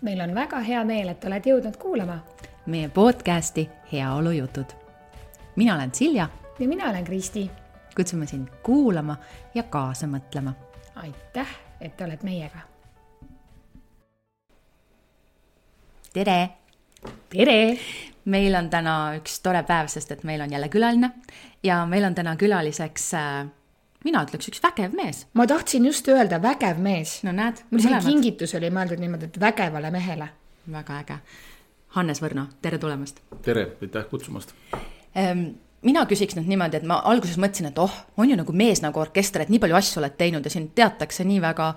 meil on väga hea meel, et oled jõudnud kuulama meie podcasti Heaolujutud. mina olen Silja. ja mina olen Kristi. kutsume sind kuulama ja kaasa mõtlema. aitäh, et oled meiega. tere. tere. meil on täna üks tore päev, sest et meil on jälle külaline ja meil on täna külaliseks äh, mina ütleks üks vägev mees. ma tahtsin just öelda vägev mees. no näed. mul isegi kingitus oli mõeldud niimoodi, et vägevale mehele. väga äge. Hannes Võrno, tere tulemast. tere, aitäh kutsumast ehm, mina küsiks nüüd niimoodi, et ma alguses mõtlesin, et oh, on ju nagu mees nagu orkester, et nii palju asju oled teinud ja sind teatakse nii väga,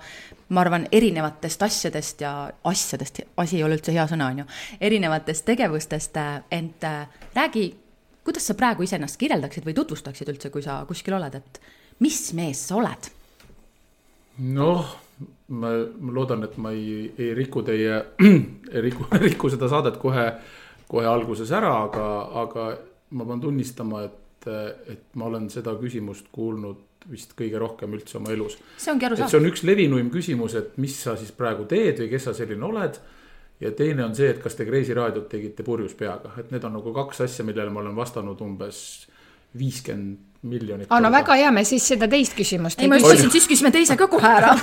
ma arvan, erinevatest asjadest ja asjadest, asi ei ole üldse hea sõna, on ju, erinevatest tegevustest, ent äh, räägi, kuidas sa praegu iseennast kirjeldaksid või tutvustaksid üldse, kui sa kuskil oled, et mis mees sa oled? noh, ma, loodan, et ma ei, ei riku teie, ei riku, riku seda saadet kohe, kohe alguses ära, aga, aga ma pean tunnistama, et, et ma olen seda küsimust kuulnud vist kõige rohkem üldse oma elus. see ongi arusaadav. see on üks levinuim küsimus, et mis sa siis praegu teed või kes sa selline oled. ja teine on see, et kas te Kreisi raadiot tegite purjus peaga, et need on nagu kaks asja, millele ma olen vastanud umbes viiskümmend miljonit. aa, no väga hea, me siis seda teist küsimust ei, ma just küsisin, siis küsime teise ka kohe ära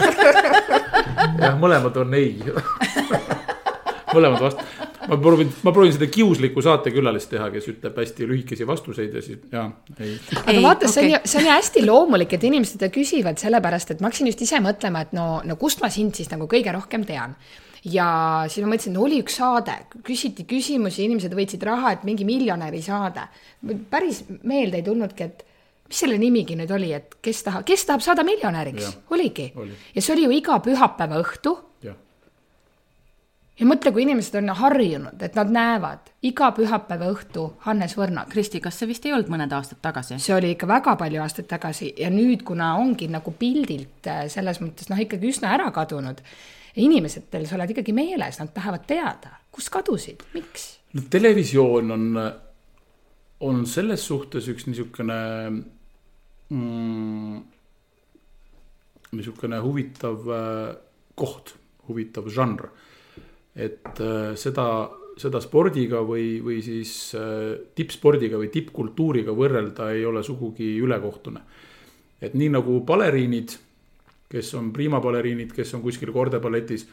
jah, mõlemad on ei mõlemad vast-, ma proovin, ma proovin seda kiuslikku saatekülalist teha, kes ütleb hästi lühikesi vastuseid ja siis jaa, ei. aga vaata, see on ju, see on ju hästi loomulik, et inimesed seda küsivad, sellepärast et ma hakkasin just ise mõtlema, et no, no kust ma sind siis nagu kõige rohkem tean ja siis ma mõtlesin, et oli üks saade, küsiti küsimusi, inimesed võitsid raha, et mingi miljonäri saade. päris meelde ei tulnudki, et mis selle nimigi nüüd oli, et kes tahab, kes tahab saada miljonäriks, oligi oli. ja see oli ju iga pühapäeva õhtu. ja mõtle, kui inimesed on harjunud, et nad näevad iga pühapäeva õhtu Hannes Võrnat. Kristi, kas see vist ei olnud mõned aastad tagasi? see oli ikka väga palju aastaid tagasi ja nüüd, kuna ongi nagu pildilt äh, selles mõttes noh, ikkagi üsna ära kadunud. inimesetel sa oled ikkagi meeles, nad tahavad teada, kus kadusid, miks? no televisioon on, on selles suhtes üks niisugune mm, niisugune huvitav äh, koht, huvitav žanr. et äh, seda, seda spordiga või, või siis äh, tippspordiga või tippkultuuriga võrrelda ei ole sugugi ülekohtune. et nii nagu baleriinid, kes on priimabaleriinid, kes on kuskil kordeballetis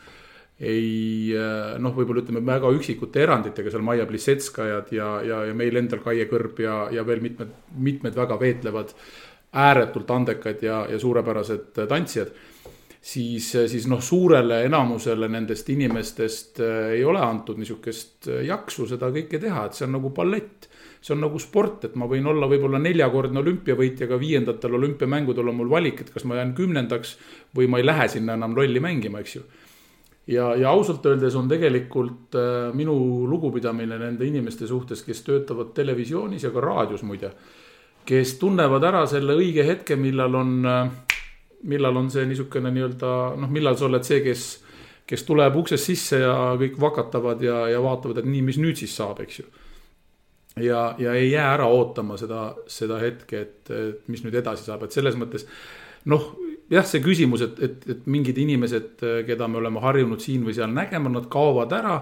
ei noh, võib-olla ütleme väga üksikute eranditega seal Maia Plisetskajad ja, ja, ja meil endal Kaie Kõrb ja, ja veel mitmed, mitmed väga veetlevad ääretult andekad ja, ja suurepärased tantsijad. siis, siis noh, suurele enamusele nendest inimestest äh, ei ole antud niisugust äh, jaksu seda kõike teha, et see on nagu ballett. see on nagu sport, et ma võin olla võib-olla neljakordne olümpiavõitja, aga viiendatel olümpiamängudel on mul valik, et kas ma jään kümnendaks või ma ei lähe sinna enam lolli mängima, eks ju ja, ja ausalt öeldes on tegelikult äh, minu lugupidamine nende inimeste suhtes, kes töötavad televisioonis ja ka raadios muide kes tunnevad ära selle õige hetke, millal on, millal on see niisugune nii-öelda noh, millal sa oled see, kes, kes tuleb uksest sisse ja kõik vakatavad ja, ja vaatavad, et nii, mis nüüd siis saab, eks ju. ja, ja ei jää ära ootama seda, seda hetke, et, et mis nüüd edasi saab, et selles mõttes noh, jah, see küsimus, et, et, et mingid inimesed, keda me oleme harjunud siin või seal nägema, nad kaovad ära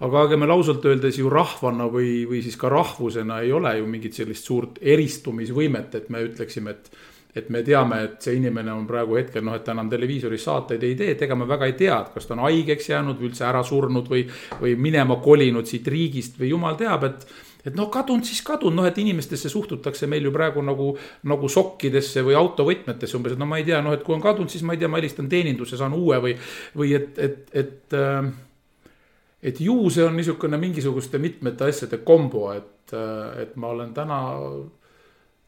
aga ega meil ausalt öeldes ju rahvana või, või siis ka rahvusena ei ole ju mingit sellist suurt eristumisvõimet, et me ütleksime, et et me teame, et see inimene on praegu hetkel noh, et ta enam televiisoris saateid ei tee, et ega me väga ei tea, et kas ta on haigeks jäänud või üldse ära surnud või, või minema kolinud siit riigist või jumal teab, et et noh, kadunud siis kadunud, noh, et inimestesse suhtutakse meil ju praegu nagu, nagu sokkidesse või autovõtmetesse umbes, et no ma ei tea, noh, et kui on kadunud, siis ma ei tea, ma helistan teenindusse, saan uue või, või et, et, et äh, et ju see on niisugune mingisuguste mitmete asjade kombo, et, et ma olen täna,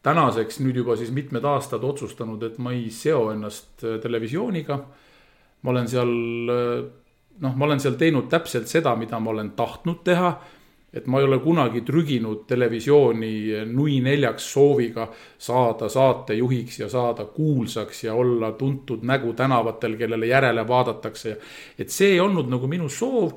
tänaseks nüüd juba siis mitmed aastad otsustanud, et ma ei seo ennast televisiooniga. ma olen seal, noh, ma olen seal teinud täpselt seda, mida ma olen tahtnud teha. et ma ei ole kunagi trüginud televisiooni nui neljaks sooviga saada saatejuhiks ja saada kuulsaks ja olla tuntud nägu tänavatel, kellele järele vaadatakse. et see ei olnud nagu minu soov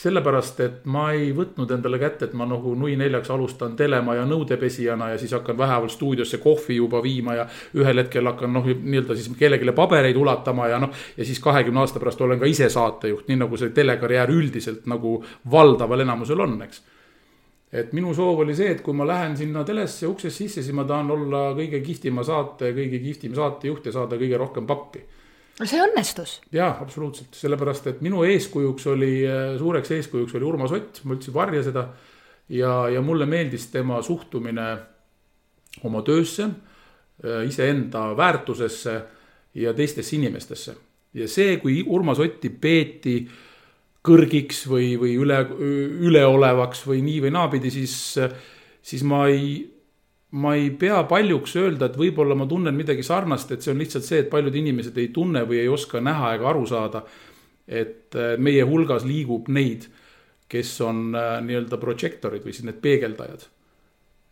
sellepärast, et ma ei võtnud endale kätte, et ma nagu nui neljaks alustan telemaja nõudepesijana ja siis hakkan vähehaaval stuudiosse kohvi juba viima ja ühel hetkel hakkan noh, nii-öelda siis kellelegi pabereid ulatama ja noh, ja siis kahekümne aasta pärast olen ka ise saatejuht, nii nagu see telekarjäär üldiselt nagu valdaval enamusel on, eks. Et minu soov oli see, et kui ma lähen sinna telesse uksest sisse, siis ma tahan olla kõige kihvtima saate, kõige kihvtim saatejuht ja saada kõige rohkem pappi see õnnestus. jaa, absoluutselt, sellepärast et minu eeskujuks oli, suureks eeskujuks oli Urmas Ott, ma üldse ei varja seda. ja, ja mulle meeldis tema suhtumine oma töösse, iseenda väärtusesse ja teistesse inimestesse. ja see, kui Urmas Otti peeti kõrgiks või, või üle, üleolevaks või nii või naapidi, siis, siis ma ei ma ei pea paljuks öelda, et võib-olla ma tunnen midagi sarnast, et see on lihtsalt see, et paljud inimesed ei tunne või ei oska näha ega aru saada. et äh, meie hulgas liigub neid, kes on äh, nii-öelda projectorid või siis need peegeldajad.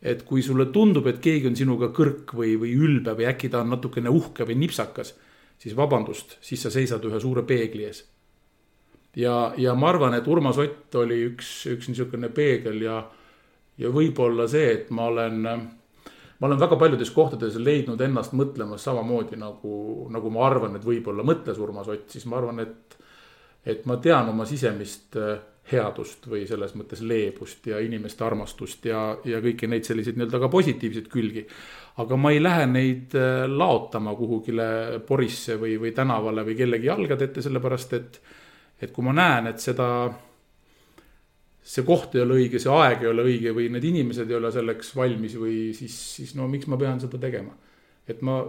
et kui sulle tundub, et keegi on sinuga kõrk või, või ülbe või äkki ta on natukene uhke või nipsakas, siis vabandust, siis sa seisad ühe suure peegli ees. ja, ja ma arvan, et Urmas Ott oli üks, üks niisugune peegel ja, ja võib-olla see, et ma olen äh, ma olen väga paljudes kohtades leidnud ennast mõtlemas samamoodi nagu, nagu ma arvan, et võib-olla mõtles Urmas Ott, siis ma arvan, et, et ma tean oma sisemist äh, headust või selles mõttes leebust ja inimeste armastust ja, ja kõiki neid selliseid nii-öelda ka positiivseid külgi. aga ma ei lähe neid äh, laotama kuhugile porisse või, või tänavale või kellegi jalgade ette, sellepärast et, et kui ma näen, et seda see koht ei ole õige, see aeg ei ole õige või need inimesed ei ole selleks valmis või siis, siis no miks ma pean seda tegema. et ma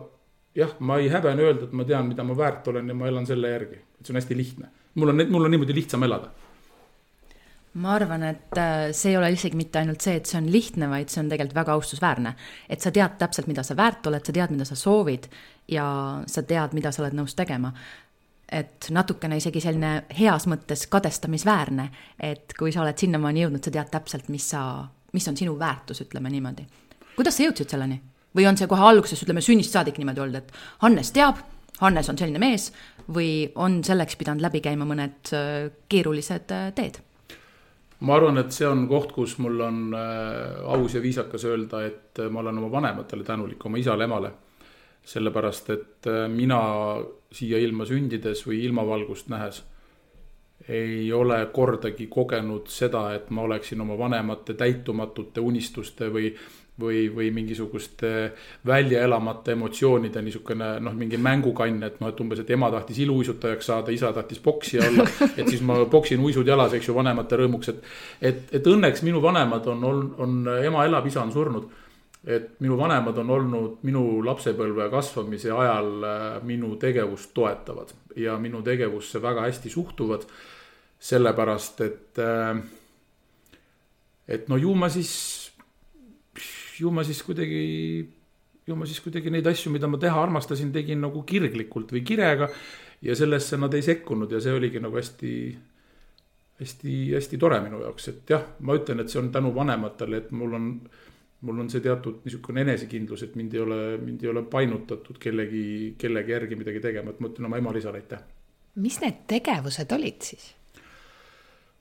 jah, ma ei häbene öelda, et ma tean, mida ma väärt olen ja ma elan selle järgi, et see on hästi lihtne. mul on, mul on niimoodi lihtsam elada ma arvan, et äh, see ei ole isegi mitte ainult see, et see on lihtne, vaid see on tegelikult väga austusväärne. et sa tead täpselt, mida sa väärt oled, sa tead, mida sa soovid ja sa tead, mida sa oled nõus tegema et natukene isegi selline heas mõttes kadestamisväärne, et kui sa oled sinnamaani jõudnud, sa tead täpselt, mis sa, mis on sinu väärtus, ütleme niimoodi. kuidas sa jõudsid selleni? või on see kohe alguses, ütleme sünnist saadik niimoodi olnud, et Hannes teab, Hannes on selline mees või on selleks pidanud läbi käima mõned äh, keerulised äh, teed? ma arvan, et see on koht, kus mul on äh, aus ja viisakas öelda, et ma olen oma vanematele tänulik, oma isale-emale sellepärast et mina siia ilma sündides või ilmavalgust nähes ei ole kordagi kogenud seda, et ma oleksin oma vanemate täitumatute unistuste või või, või mingisuguste välja elamata emotsioonide niisugune noh, mingi mängukann, et noh, et umbes, et ema tahtis iluuisutajaks saada, isa tahtis poksija olla. et siis ma poksin uisud jalas, eks ju, vanemate rõõmuks, et, et, et õnneks minu vanemad on, on, on, ema elab, isa on surnud et minu vanemad on olnud minu lapsepõlve kasvamise ajal äh, minu tegevust toetavad ja minu tegevusse väga hästi suhtuvad. sellepärast, et, äh, et no ju ma siis, ju ma siis kuidagi, ju ma siis kuidagi neid asju, mida ma teha armastasin, tegin nagu kirglikult või kirega. ja sellesse nad ei sekkunud ja see oligi nagu hästi hästi-hästi tore minu jaoks, et jah, ma ütlen, et see on tänu vanematele, et mul on mul on see teatud niisugune enesekindlus, et mind ei ole, mind ei ole painutatud kellegi, kellegi järgi midagi tegema, et ma ütlen oma emale-isale aitäh. mis need tegevused olid siis?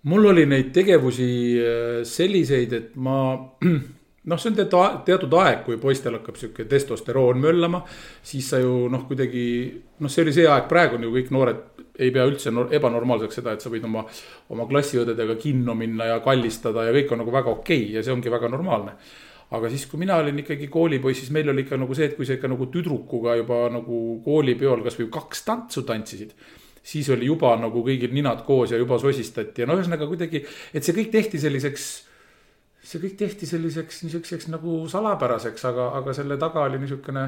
mul oli neid tegevusi äh, selliseid, et ma noh, see on teatud, teatud aeg, kui poistel hakkab sihuke testosteroon möllama, siis sa ju noh, kuidagi noh, see oli see aeg, praegu on ju kõik noored ei pea üldse ebanormaalseks seda, et sa võid oma, oma klassiõdedega kinno minna ja kallistada ja kõik on nagu väga okei okay ja see ongi väga normaalne aga siis, kui mina olin ikkagi koolipoiss, siis meil oli ikka nagu see, et kui sa ikka nagu tüdrukuga juba nagu koolipeol kasvõi kaks tantsu tantsisid siis oli juba nagu kõigil ninad koos ja juba sosistati ja no ühesõnaga kuidagi, et see kõik tehti selliseks, see kõik tehti selliseks niisuguseks nagu salapäraseks, aga, aga selle taga oli niisugune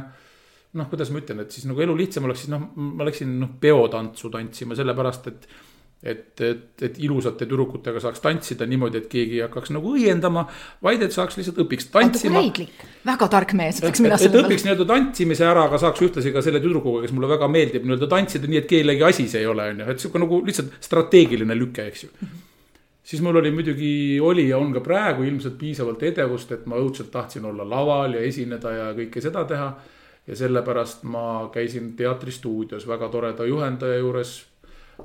noh, kuidas ma ütlen, et siis nagu elu lihtsam oleks, siis noh, ma läksin noh, peotantsu tantsima sellepärast, et et, et, et ilusate tüdrukutega saaks tantsida niimoodi, et keegi ei hakkaks nagu õiendama, vaid et saaks lihtsalt õpiks tantsima. väga tark mees, ütleks mina et õpiks nii-öelda tantsimise ära, aga saaks ühtlasi ka selle tüdrukuga, kes mulle väga meeldib, nii-öelda tantsida nii, et kellegi asi see ei ole, on ju, et sihuke nagu lihtsalt strateegiline lüke, eks ju siis mul oli muidugi, oli ja on ka praegu ilmselt piisavalt edevust, et ma õudselt tahtsin olla laval ja esineda ja kõike seda teha. ja sellepärast ma käisin teatristuudios väga toreda juhendaja juures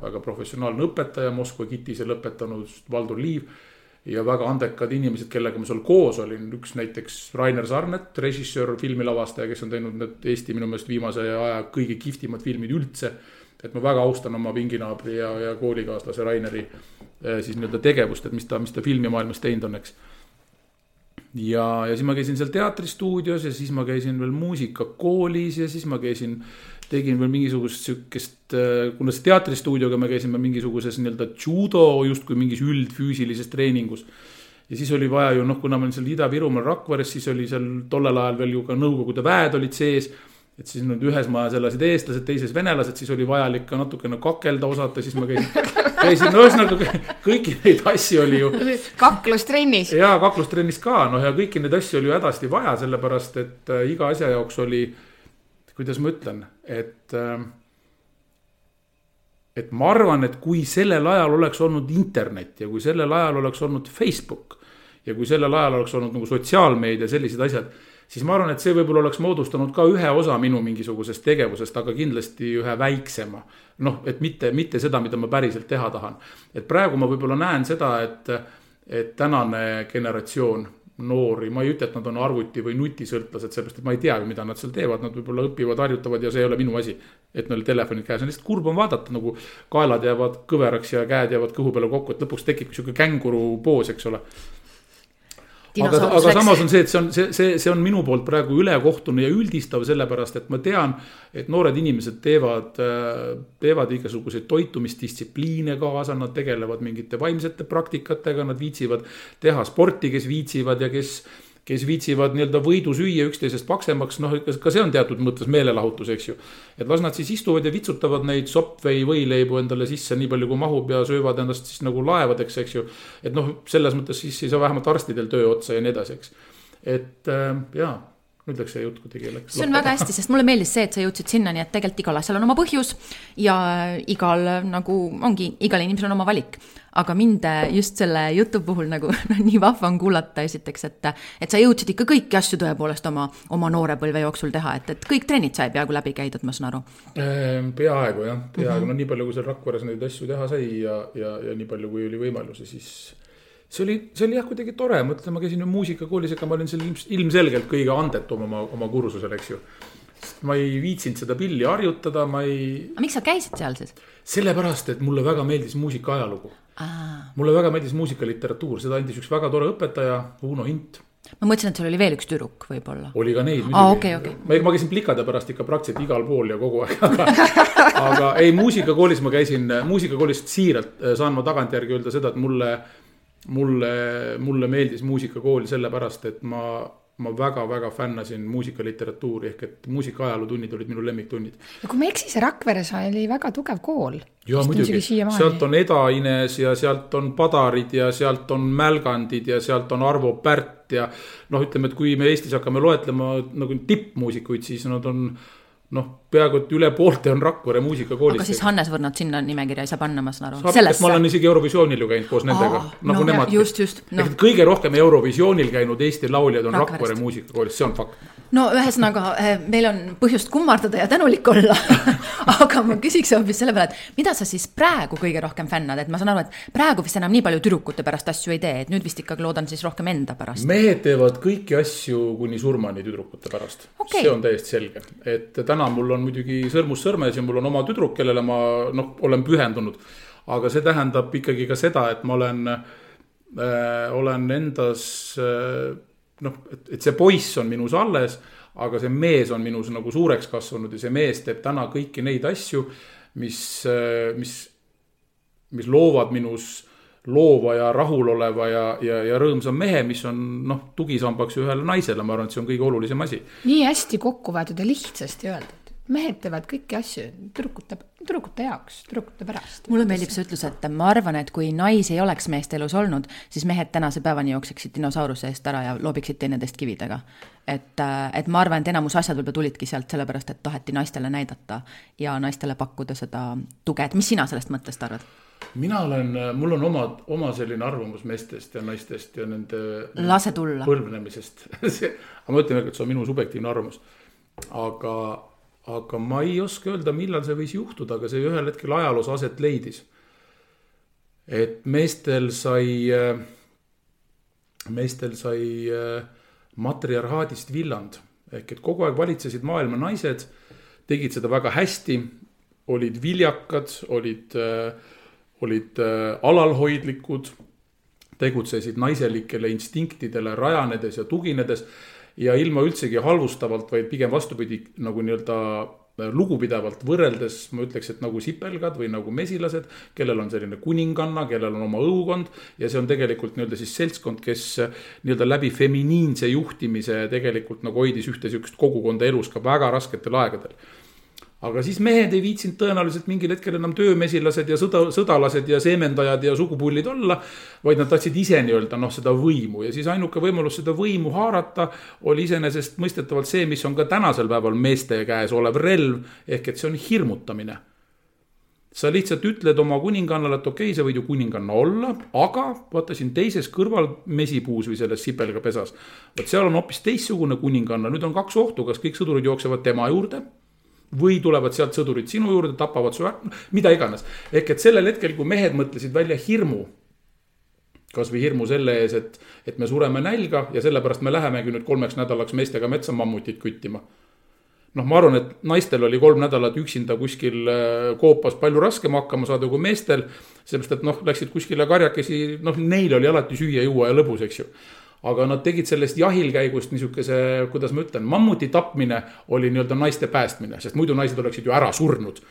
väga professionaalne õpetaja, Moskva KIT-ise lõpetanud Valdur Liiv ja väga andekad inimesed, kellega ma seal koos olin, üks näiteks Rainer Sarnet, režissöör, filmilavastaja, kes on teinud need Eesti minu meelest viimase aja kõige kihvtimad filmid üldse. et ma väga austan oma pinginaabri ja, ja koolikaaslase Raineri eh, siis nii-öelda tegevust, et mis ta, mis ta filmimaailmas teinud on, eks. ja, ja siis ma käisin seal teatristuudios ja siis ma käisin veel muusikakoolis ja siis ma käisin tegin veel mingisugust sihukest, äh, kuna see teatristuudioga me käisime mingisuguses nii-öelda judo justkui mingis üldfüüsilises treeningus. ja siis oli vaja ju noh, kuna ma olin seal Ida-Virumaal Rakveres, siis oli seal tollel ajal veel ju ka Nõukogude väed olid sees. et siis nüüd ühes majas elasid eestlased, teises venelased, siis oli vajalik ka natukene kakelda osata, siis ma käisin, käisin no ühesõnaga kõiki neid asju oli ju. kaklustrennis. ja kaklustrennis ka noh, ja kõiki neid asju oli ju hädasti vaja, sellepärast et äh, iga asja jaoks oli kuidas ma ütlen, et. Ähm, et ma arvan, et kui sellel ajal oleks olnud internet ja kui sellel ajal oleks olnud Facebook. ja kui sellel ajal oleks olnud nagu sotsiaalmeedia, sellised asjad. siis ma arvan, et see võib-olla oleks moodustanud ka ühe osa minu mingisugusest tegevusest, aga kindlasti ühe väiksema. noh, et mitte, mitte seda, mida ma päriselt teha tahan. et praegu ma võib-olla näen seda, et, et tänane generatsioon noori, ma ei ütle, et nad on arvuti või nutisõltlased, sellepärast et ma ei tea ju, mida nad seal teevad, nad võib-olla õpivad, harjutavad ja see ei ole minu asi. et neil telefonid käes on, lihtsalt kurb on vaadata, nagu kaelad jäävad kõveraks ja käed jäävad kõhu peale kokku, et lõpuks tekib sihuke känguru poos, eks ole aga, aga samas on see, et see on, see, see, see on minu poolt praegu ülekohtune ja üldistav, sellepärast et ma tean, et noored inimesed teevad, teevad igasuguseid toitumisdistsipliine kaasa, nad tegelevad mingite vaimsete praktikatega, nad viitsivad teha sporti, kes viitsivad ja kes kes viitsivad nii-öelda võidu süüa üksteisest paksemaks, noh, ka see on teatud mõttes meelelahutus, eks ju. et las nad siis istuvad ja vitsutavad neid soppvei võileibu endale sisse nii palju kui mahub ja söövad ennast siis nagu laevadeks, eks ju. et noh, selles mõttes siis ei saa vähemalt arstidel töö otsa ja nii edasi, eks. et äh, jaa nüüd läks see jutt kuidagi läks. see on väga hästi, sest mulle meeldis see, et sa jõudsid sinnani, et tegelikult igal asjal on oma põhjus ja igal nagu ongi, igal inimesel on oma valik. aga mind just selle jutu puhul nagu noh, nii vahva on kuulata esiteks, et, et sa jõudsid ikka kõiki asju tõepoolest oma, oma noorepõlve jooksul teha, et, et kõik trennid sai peaaegu läbi käidud, ma saan aru. Ehm, peaaegu jah, peaaegu mm -hmm. no nii palju, kui seal Rakveres neid asju teha sai ja, ja, ja nii palju, kui oli võimalusi, siis see oli, see oli jah, kuidagi tore, mõtle, ma käisin ju muusikakoolis, ega ma olin seal ilmselgelt kõige andetum oma, oma kursusel, eks ju. ma ei viitsinud seda pilli harjutada, ma ei. aga miks sa käisid seal siis? sellepärast, et mulle väga meeldis muusika ajalugu. mulle väga meeldis muusikaliteraatuur, seda andis üks väga tore õpetaja, Uno Hint ma mõtlesin, et seal oli veel üks tüdruk võib-olla. oli ka neid muidugi ah,. Okay, okay. ma, ma käisin plikade pärast ikka praktiliselt igal pool ja kogu aeg, aga, aga ei, muusikakoolis ma käisin, muusikakoolist siiralt saan ma tagantjärgi öelda seda, et mulle mulle, mulle meeldis muusikakool sellepärast, et ma, ma väga-väga fännasin muusikaliteratuuri ehk et muusika ajalootunnid olid minu lemmiktunnid. ja kui ma ei eksi, see Rakveres oli väga tugev kool. ja muidugi, sealt on Eda-Ines ja sealt on Padarid ja sealt on Mälgandid ja sealt on Arvo Pärt ja noh, ütleme, et kui me Eestis hakkame loetlema nagu tippmuusikuid, siis nad on noh, peaaegu et üle poolte on Rakvere muusikakoolis. aga siis Hannes Võrnot sinna nimekirja ei saa panna, ma saan aru. ma olen isegi Eurovisioonil ju käinud koos nendega, nagu no, nemad. just, just no.. kõige rohkem Eurovisioonil käinud Eesti lauljad on. Rakvere muusikakoolis, see on fakt no ühesõnaga, eh, meil on põhjust kummardada ja tänulik olla. Aga ma küsiks hoopis selle peale, et mida sa siis praegu kõige rohkem fännad, et ma saan aru, et praegu vist enam nii palju tüdrukute pärast asju ei tee, et nüüd vist ikkagi loodan siis rohkem enda pärast. mehed teevad kõiki asju kuni surmani tüdrukute pärast. Okay.. see on täiesti selge, et täna mul on muidugi sõrmus sõrmes ja mul on oma tüdruk, kellele ma noh, olen pühendunud. aga see tähendab ikkagi ka seda, et ma olen äh,, olen endas äh, noh, et, see poiss on minus alles, aga see mees on minus nagu suureks kasvanud ja see mees teeb täna kõiki neid asju, mis, mis, mis loovad minus loova ja rahuloleva ja, ja, ja rõõmsa mehe, mis on noh, tugisambaks ühele naisele, ma arvan, et see on kõige olulisem asi. nii hästi kokku võetud ja lihtsasti öeldud mehed teevad kõiki asju tüdrukute, tüdrukute jaoks, tüdrukute pärast. mulle meeldib see ütlus, et ma arvan, et kui naisi ei oleks meeste elus olnud, siis mehed tänase päevani jookseksid dinosauruse eest ära ja loobiksid teineteist kividega. et, äh, et ma arvan, et enamus asjad võib-olla tulidki sealt sellepärast, et taheti naistele näidata ja naistele pakkuda seda tuge, et mis sina sellest mõttest arvad? mina olen, mul on oma, oma selline arvamus meestest ja naistest ja nende. lase tulla. põlvnemisest aga ma ütlen, et see on minu subjektiivne arvamus. aga aga ma ei oska öelda, millal see võis juhtuda, aga see ühel hetkel ajaloos aset leidis. et meestel sai, meestel sai matriarhaadist villand ehk et kogu aeg valitsesid maailma naised, tegid seda väga hästi, olid viljakad, olid, olid alalhoidlikud, tegutsesid naiselikele instinktidele rajanedes ja tuginedes ja ilma üldsegi halvustavalt, vaid pigem vastupidi, nagu nii-öelda äh, lugupidavalt võrreldes ma ütleks, et nagu sipelgad või nagu mesilased, kellel on selline kuninganna, kellel on oma õukond ja see on tegelikult nii-öelda siis seltskond, kes äh, nii-öelda läbi feminiinse juhtimise tegelikult nagu hoidis ühte sihukest kogukonda elus ka väga rasketel aegadel aga siis mehed ei viitsinud tõenäoliselt mingil hetkel enam töömesilased ja sõda, sõdalased ja seemendajad ja sugupullid olla. vaid nad tahtsid ise nii-öelda noh, seda võimu ja siis ainuke võimalus seda võimu haarata oli iseenesestmõistetavalt see, mis on ka tänasel päeval meeste käes olev relv. ehk et see on hirmutamine. sa lihtsalt ütled oma kuningannale, et okei okay,, sa võid ju kuninganna olla, aga vaata siin teises kõrval mesipuus või selles sipelgapesas. vot seal on hoopis teistsugune kuninganna, nüüd on kaks ohtu, kas kõik sõdurid jooksevad tema juurde või tulevad sealt sõdurid sinu juurde, tapavad su ära, mida iganes. ehk et sellel hetkel, kui mehed mõtlesid välja hirmu, kasvõi hirmu selle ees, et, et me sureme nälga ja sellepärast me lähemegi nüüd kolmeks nädalaks meestega metsa mammutit küttima. noh, ma arvan, et naistel oli kolm nädalat üksinda kuskil äh, koopas palju raskem hakkama saada kui meestel. sellepärast, et noh, läksid kuskile karjakesi, noh, neil oli alati süüa, juua ja lõbus, eks ju aga nad tegid sellest jahilkäigust niisuguse, kuidas ma ütlen, mammuti tapmine oli nii-öelda naiste päästmine, sest muidu naised oleksid ju ära surnud.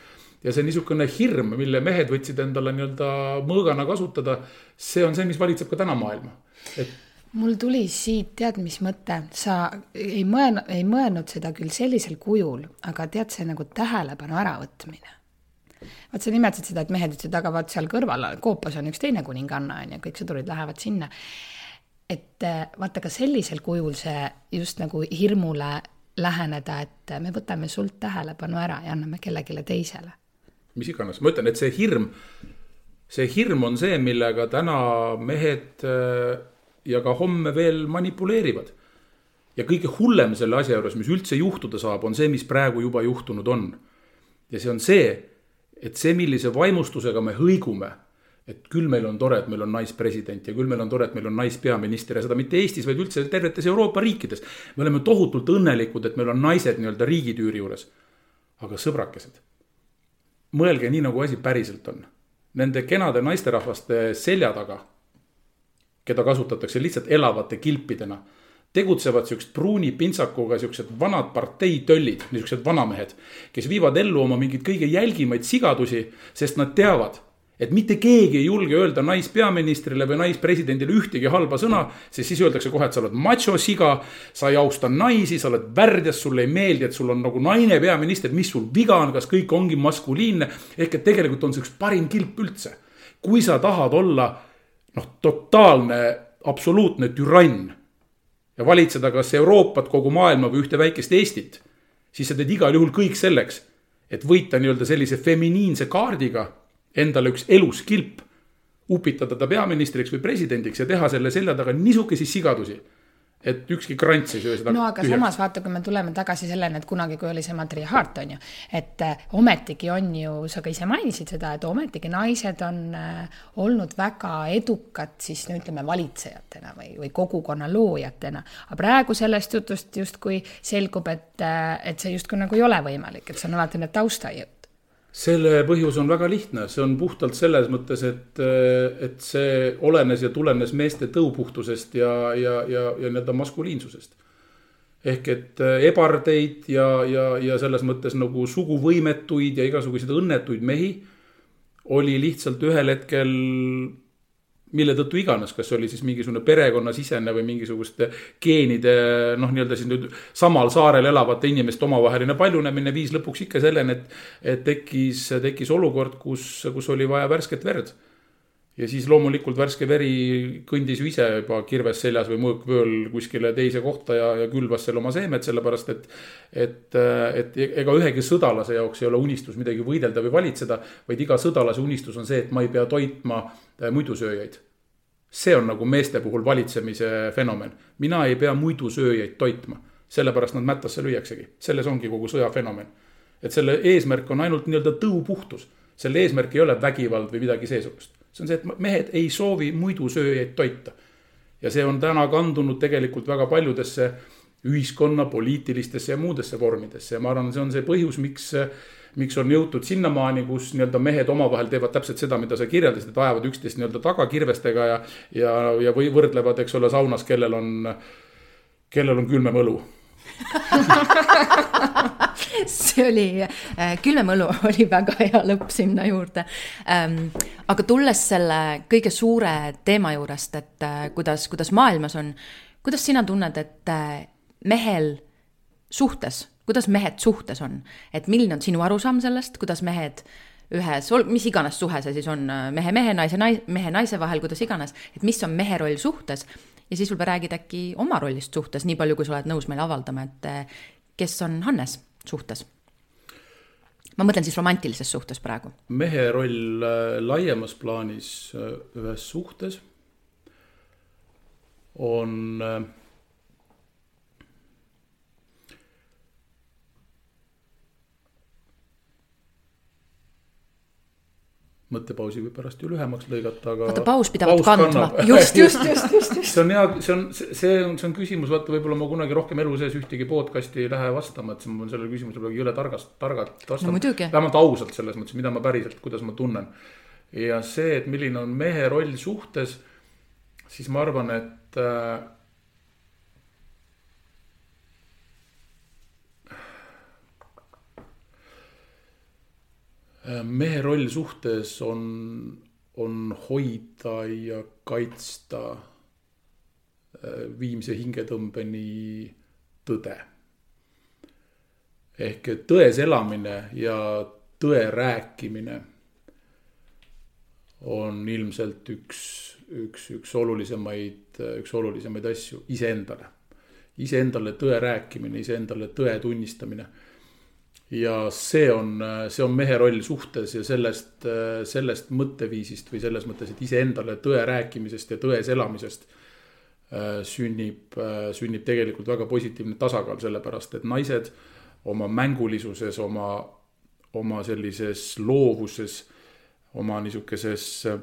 ja see niisugune hirm, mille mehed võtsid endale nii-öelda mõõgana kasutada, see on see, mis valitseb ka täna maailma, et mul tuli siit, tead, mis mõte, sa ei mõelnud, ei mõelnud seda küll sellisel kujul, aga tead, see nagu tähelepanu äravõtmine. vaat sa nimetasid seda, et mehed ütlesid, aga vaat seal kõrval koopas on üks teine kuninganna on ju, kõik sõdurid lähevad sinna et äh, vaata ka sellisel kujul see just nagu hirmule läheneda, et äh, me võtame sult tähelepanu ära ja anname kellelegi teisele. mis iganes, ma ütlen, et see hirm, see hirm on see, millega täna mehed äh, ja ka homme veel manipuleerivad. ja kõige hullem selle asja juures, mis üldse juhtuda saab, on see, mis praegu juba juhtunud on. ja see on see, et see, millise vaimustusega me hõigume et küll meil on tore, et meil on naispresident ja küll meil on tore, et meil on naispeaminister ja seda mitte Eestis, vaid üldse tervetes Euroopa riikides. me oleme tohutult õnnelikud, et meil on naised nii-öelda riigitüüri juures. aga sõbrakesed, mõelge nii, nagu asi päriselt on. Nende kenade naisterahvaste selja taga, keda kasutatakse lihtsalt elavate kilpidena, tegutsevad siuksed pruuni pintsakuga siuksed vanad parteitöllid, niisugused vanamehed, kes viivad ellu oma mingeid kõige jälgimaid sigadusi, sest nad teavad et mitte keegi ei julge öelda naispeaministrile või naispresidendile ühtegi halba sõna, sest siis öeldakse kohe, et sa oled macho-siga. sa ei austa naisi, sa oled värdjas, sulle ei meeldi, et sul on nagu naine peaminister, mis sul viga on, kas kõik ongi maskuliinne. ehk et tegelikult on see üks parim kilp üldse. kui sa tahad olla noh, totaalne, absoluutne türann ja valitseda kas Euroopat, kogu maailma või ühte väikest Eestit, siis sa teed igal juhul kõik selleks, et võita nii-öelda sellise feminiinse kaardiga endale üks elus kilp, upitada ta peaministriks või presidendiks ja teha selle selja taga niisuguseid sigadusi et ükski krants ei söö seda. no aga tühjaks. samas vaata, kui me tuleme tagasi selleni, et kunagi, kui oli see matriarhaat, on ju, et äh, ometigi on ju, sa ka ise mainisid seda, et ometigi naised on äh, olnud väga edukad siis no ütleme, valitsejatena või, või kogukonna loojatena. aga praegu sellest jutust justkui selgub, et, äh, et see justkui nagu ei ole võimalik, et see on alati need taustajõud selle põhjus on väga lihtne, see on puhtalt selles mõttes, et, et see olenes ja tulenes meeste tõupuhtusest ja, ja, ja, ja nii-öelda maskuliinsusest. ehk et ebardeid ja, ja, ja selles mõttes nagu suguvõimetuid ja igasuguseid õnnetuid mehi oli lihtsalt ühel hetkel mille tõttu iganes, kas oli siis mingisugune perekonnasisene või mingisuguste geenide noh, nii-öelda siis nüüd samal saarel elavate inimeste omavaheline paljunemine viis lõpuks ikka selleni, et, et tekkis, tekkis olukord, kus, kus oli vaja värsket verd ja siis loomulikult värske veri kõndis ju ise juba kirves seljas või mõõkvööl kuskile teise kohta ja, ja külvas seal oma seemet, sellepärast et. et, et ega ühegi sõdalase jaoks ei ole unistus midagi võidelda või valitseda, vaid iga sõdalase unistus on see, et ma ei pea toitma äh, muidusööjaid. see on nagu meeste puhul valitsemise fenomen, mina ei pea muidusööjaid toitma, sellepärast nad mättasse lüüaksegi, selles ongi kogu sõja fenomen et selle eesmärk on ainult nii-öelda tõupuhtus. selle eesmärk ei ole vägivald või midagi seesugust. See on see, et mehed ei soovi muidusööjaid toita. ja see on täna kandunud tegelikult väga paljudesse ühiskonna poliitilistesse ja muudesse vormidesse ja ma arvan, see on see põhjus, miks miks on jõutud sinnamaani, kus nii-öelda mehed omavahel teevad täpselt seda, mida sa kirjeldasid, et ajavad üksteist nii-öelda taga kirvestega ja, ja, ja või võrdlevad, eks ole, saunas, kellel on, kellel on külmem õlu see oli äh,, külmem õlu oli väga hea lõpp sinna juurde ähm,. aga tulles selle kõige suure teema juurest, et äh, kuidas, kuidas maailmas on, kuidas sina tunned, et äh, mehel suhtes kuidas mehed suhtes on, et milline on sinu arusaam sellest, kuidas mehed ühes, mis iganes suhe see siis on, mehe mehe, naise nais-, mehe naise vahel, kuidas iganes, et mis on mehe roll suhtes ja siis võib-olla räägid äkki oma rollist suhtes, nii palju, kui sa oled nõus meile avaldama, et eh, kes on Hannes suhtes? ma mõtlen siis romantilises suhtes praegu. mehe roll äh, laiemas plaanis äh, ühes suhtes on äh, mõttepausi võib pärast ju lühemaks lõigata, aga. vaata, paus pidavat kandma, just, just, just, just, just. see on hea, see on, see on, see on küsimus, vaata, võib-olla ma kunagi rohkem elu sees ühtegi podcast'i ei lähe vastama, et ma sellele küsimusele jõle targast, targalt vastan no,. vähemalt ausalt selles mõttes, mida ma päriselt, kuidas ma tunnen. ja see, et milline on mehe roll suhtes, siis ma arvan, et äh, mehe roll suhtes on, on hoida ja kaitsta äh, viimse hingetõmbeni tõde. ehk tões elamine ja tõe rääkimine on ilmselt üks, üks, üks olulisemaid, üks olulisemaid asju iseendale. iseendale tõe rääkimine, iseendale tõe tunnistamine ja see on, see on mehe roll suhtes ja sellest, sellest mõtteviisist või selles mõttes, et iseendale tõe rääkimisest ja tões elamisest äh, sünnib, äh, sünnib tegelikult väga positiivne tasakaal, sellepärast et naised oma mängulisuses, oma, oma sellises loovuses, oma niisukeses äh,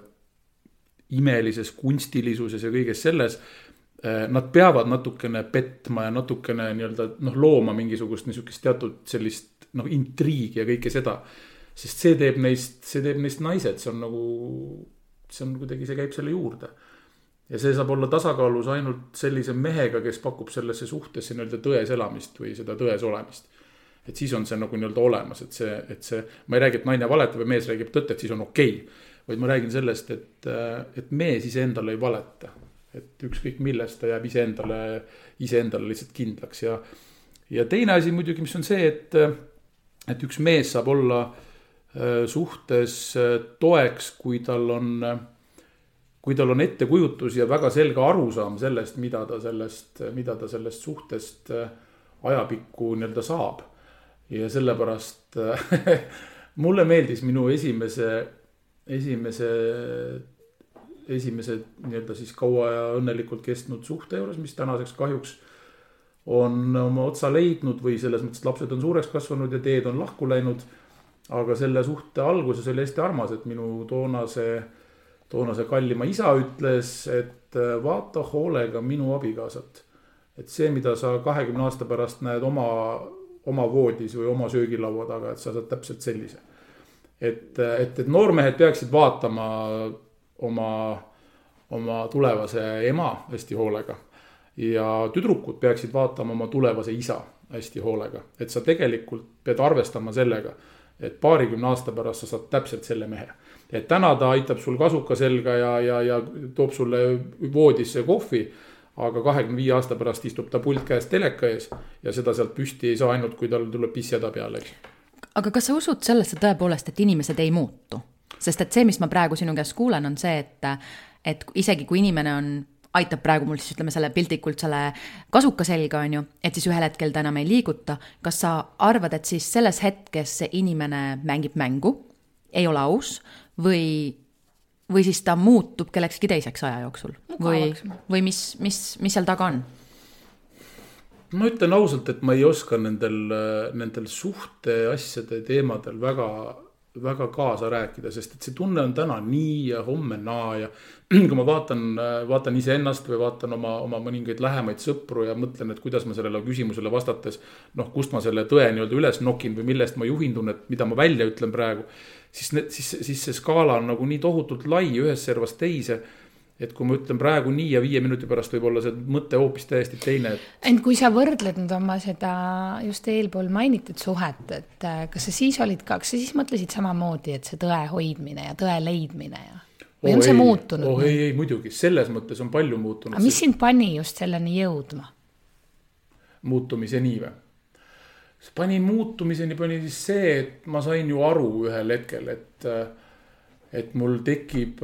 imelises kunstilisuses ja kõiges selles Nad peavad natukene petma ja natukene nii-öelda noh, looma mingisugust niisugust teatud sellist noh, intriigi ja kõike seda. sest see teeb neist, see teeb neist naised, see on nagu, see on kuidagi, see käib selle juurde. ja see saab olla tasakaalus ainult sellise mehega, kes pakub sellesse suhtesse nii-öelda tões elamist või seda tões olemist. et siis on see nagu nii-öelda olemas, et see, et see, ma ei räägi, et naine valetab ja mees räägib tõtt, et siis on okei okay.. vaid ma räägin sellest, et, et mees iseendale ei valeta. Et ükskõik millest ta jääb iseendale, iseendale lihtsalt kindlaks ja, ja teine asi muidugi, mis on see, et et üks mees saab olla äh, suhtes äh, toeks, kui tal on, äh, kui tal on ettekujutus ja väga selge arusaam sellest, mida ta sellest, mida ta sellest suhtest ajapikku nii-öelda saab. ja sellepärast mulle meeldis minu esimese, esimese, esimese nii-öelda siis kaua ja õnnelikult kestnud suhte juures, mis tänaseks kahjuks on oma otsa leidnud või selles mõttes, et lapsed on suureks kasvanud ja teed on lahku läinud. aga selle suhte alguses oli hästi armas, et minu toonase, toonase kallima isa ütles, et äh, vaata hoolega minu abikaasat. et see, mida sa kahekümne aasta pärast näed oma, oma voodis või oma söögilaua taga, et sa saad täpselt sellise. et, et, et noormehed peaksid vaatama oma, oma tulevase ema hästi hoolega ja tüdrukud peaksid vaatama oma tulevase isa hästi hoolega, et sa tegelikult pead arvestama sellega, et paarikümne aasta pärast sa saad täpselt selle mehe. et täna ta aitab sul kasuka selga ja, ja, ja toob sulle voodisse kohvi aga kahekümne viie aasta pärast istub ta pult käes teleka ees ja seda sealt püsti ei saa ainult, kui tal tuleb pisshäda peale, eks. aga kas sa usud sellesse tõepoolest, et inimesed ei muutu? Sest et see, mis ma praegu sinu käest kuulen, on see, et, et isegi kui inimene on aitab praegu mul siis ütleme selle piltlikult selle kasuka selga, on ju, et siis ühel hetkel ta enam ei liiguta. kas sa arvad, et siis selles hetkes see inimene mängib mängu, ei ole aus või, või siis ta muutub kellekski teiseks aja jooksul no, või, või mis, mis, mis seal taga on? ma ütlen ausalt, et ma ei oska nendel, nendel suhteasjade teemadel väga, väga kaasa rääkida, sest et see tunne on täna nii ja homme naa ja kui ma vaatan, vaatan iseennast või vaatan oma, oma mõningaid lähemaid sõpru ja mõtlen, et kuidas ma sellele küsimusele vastates. noh, kust ma selle tõe nii-öelda üles nokin või millest ma juhindun, et mida ma välja ütlen praegu. siis siis, siis see skaala on nagu nii tohutult lai ühest servast teise et kui ma ütlen praegu nii ja viie minuti pärast võib olla see mõte hoopis täiesti teine et.... ent kui sa võrdled nüüd oma seda just eelpool mainitud suhet, et äh, kas sa siis olid ka, kas sa siis mõtlesid samamoodi, et see tõe hoidmine ja tõe leidmine ja või oh, on see ei, muutunud? oh ei, ei muidugi, selles mõttes on palju muutunud. aga mis sind pani just selleni jõudma? muutumiseni või? pani muutumiseni, pani siis see, et ma sain ju aru ühel hetkel, et, et mul tekib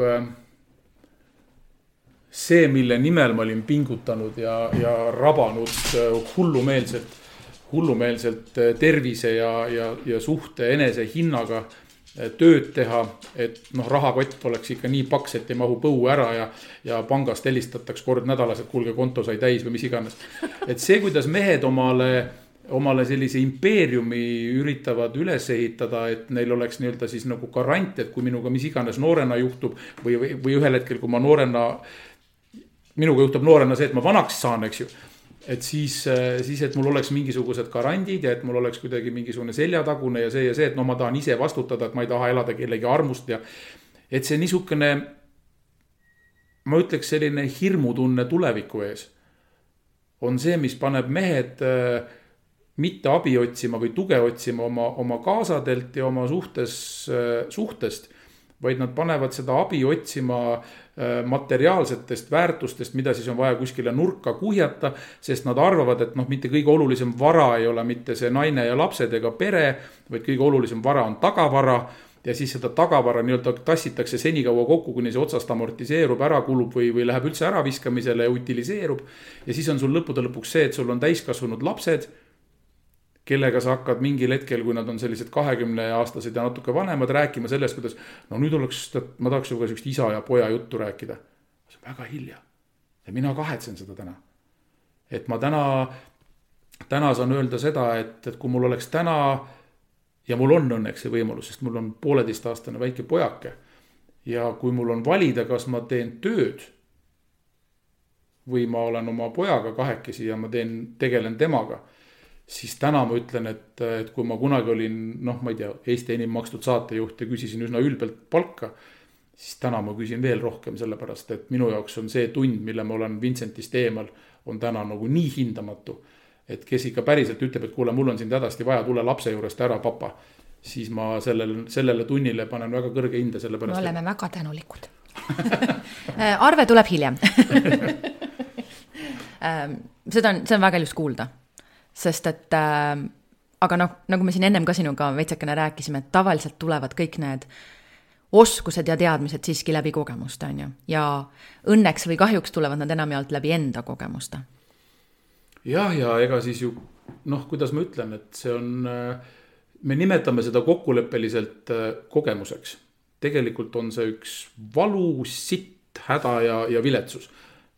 see, mille nimel ma olin pingutanud ja, ja rabanud hullumeelselt, hullumeelselt tervise ja, ja, ja suhte enesehinnaga tööd teha, et noh, rahakott oleks ikka nii paks, et ei mahu põue ära ja, ja pangast helistataks kord nädalas, et kuulge, konto sai täis või mis iganes. et see, kuidas mehed omale, omale sellise impeeriumi üritavad üles ehitada, et neil oleks nii-öelda siis nagu garant, et kui minuga mis iganes noorena juhtub või, või, või ühel hetkel, kui ma noorena, minuga juhtub noorena see, et ma vanaks saan, eks ju et siis, äh, siis, et mul oleks mingisugused garandid ja et mul oleks kuidagi mingisugune seljatagune ja see ja see, et no ma tahan ise vastutada, et ma ei taha elada kellegi armust ja. et see niisugune, ma ütleks, selline hirmutunne tuleviku ees on see, mis paneb mehed äh, mitte abi otsima või tuge otsima oma, oma kaasadelt ja oma suhtes, äh, suhtest vaid nad panevad seda abi otsima äh, materiaalsetest väärtustest, mida siis on vaja kuskile nurka kuhjata. sest nad arvavad, et noh, mitte kõige olulisem vara ei ole mitte see naine ja lapsed ega pere, vaid kõige olulisem vara on tagavara ja siis seda tagavara nii-öelda tassitakse senikaua kokku, kuni see otsast amortiseerub, ära kulub või, või läheb üldse äraviskamisele ja utiliseerub. ja siis on sul lõppude lõpuks see, et sul on täiskasvanud lapsed kellega sa hakkad mingil hetkel, kui nad on sellised kahekümneaastased ja natuke vanemad, rääkima sellest, kuidas no nüüd oleks, ma tahaks sinuga sihukest isa ja poja juttu rääkida. see on väga hilja. ja mina kahetsen seda täna. et ma täna, täna saan öelda seda, et, et kui mul oleks täna ja mul on õnneks see võimalus, sest mul on pooleteistaastane väike pojake. ja kui mul on valida, kas ma teen tööd või ma olen oma pojaga kahekesi ja ma teen, tegelen temaga siis täna ma ütlen, et, et kui ma kunagi olin noh, ma ei tea, Eesti enim makstud saatejuht ja küsisin üsna ülbelt palka. siis täna ma küsin veel rohkem, sellepärast et minu jaoks on see tund, mille ma olen Vincentist eemal, on täna nagu nii hindamatu. et kes ikka päriselt ütleb, et kuule, mul on sind hädasti vaja, tule lapse juurest ära, papa. siis ma sellele, sellele tunnile panen väga kõrge hinde, sellepärast. me oleme et... väga tänulikud arve tuleb hiljem ähm, seda on, see on väga ilus kuulda sest et äh, aga noh, nagu me siin ennem ka sinuga veitsekene rääkisime, et tavaliselt tulevad kõik need oskused ja teadmised siiski läbi kogemuste, on ju, ja õnneks või kahjuks tulevad nad enamjaolt läbi enda kogemuste. jah, ja ega siis ju noh, kuidas ma ütlen, et see on, äh, me nimetame seda kokkuleppeliselt äh, kogemuseks. tegelikult on see üks valu, sitt, häda ja, ja viletsus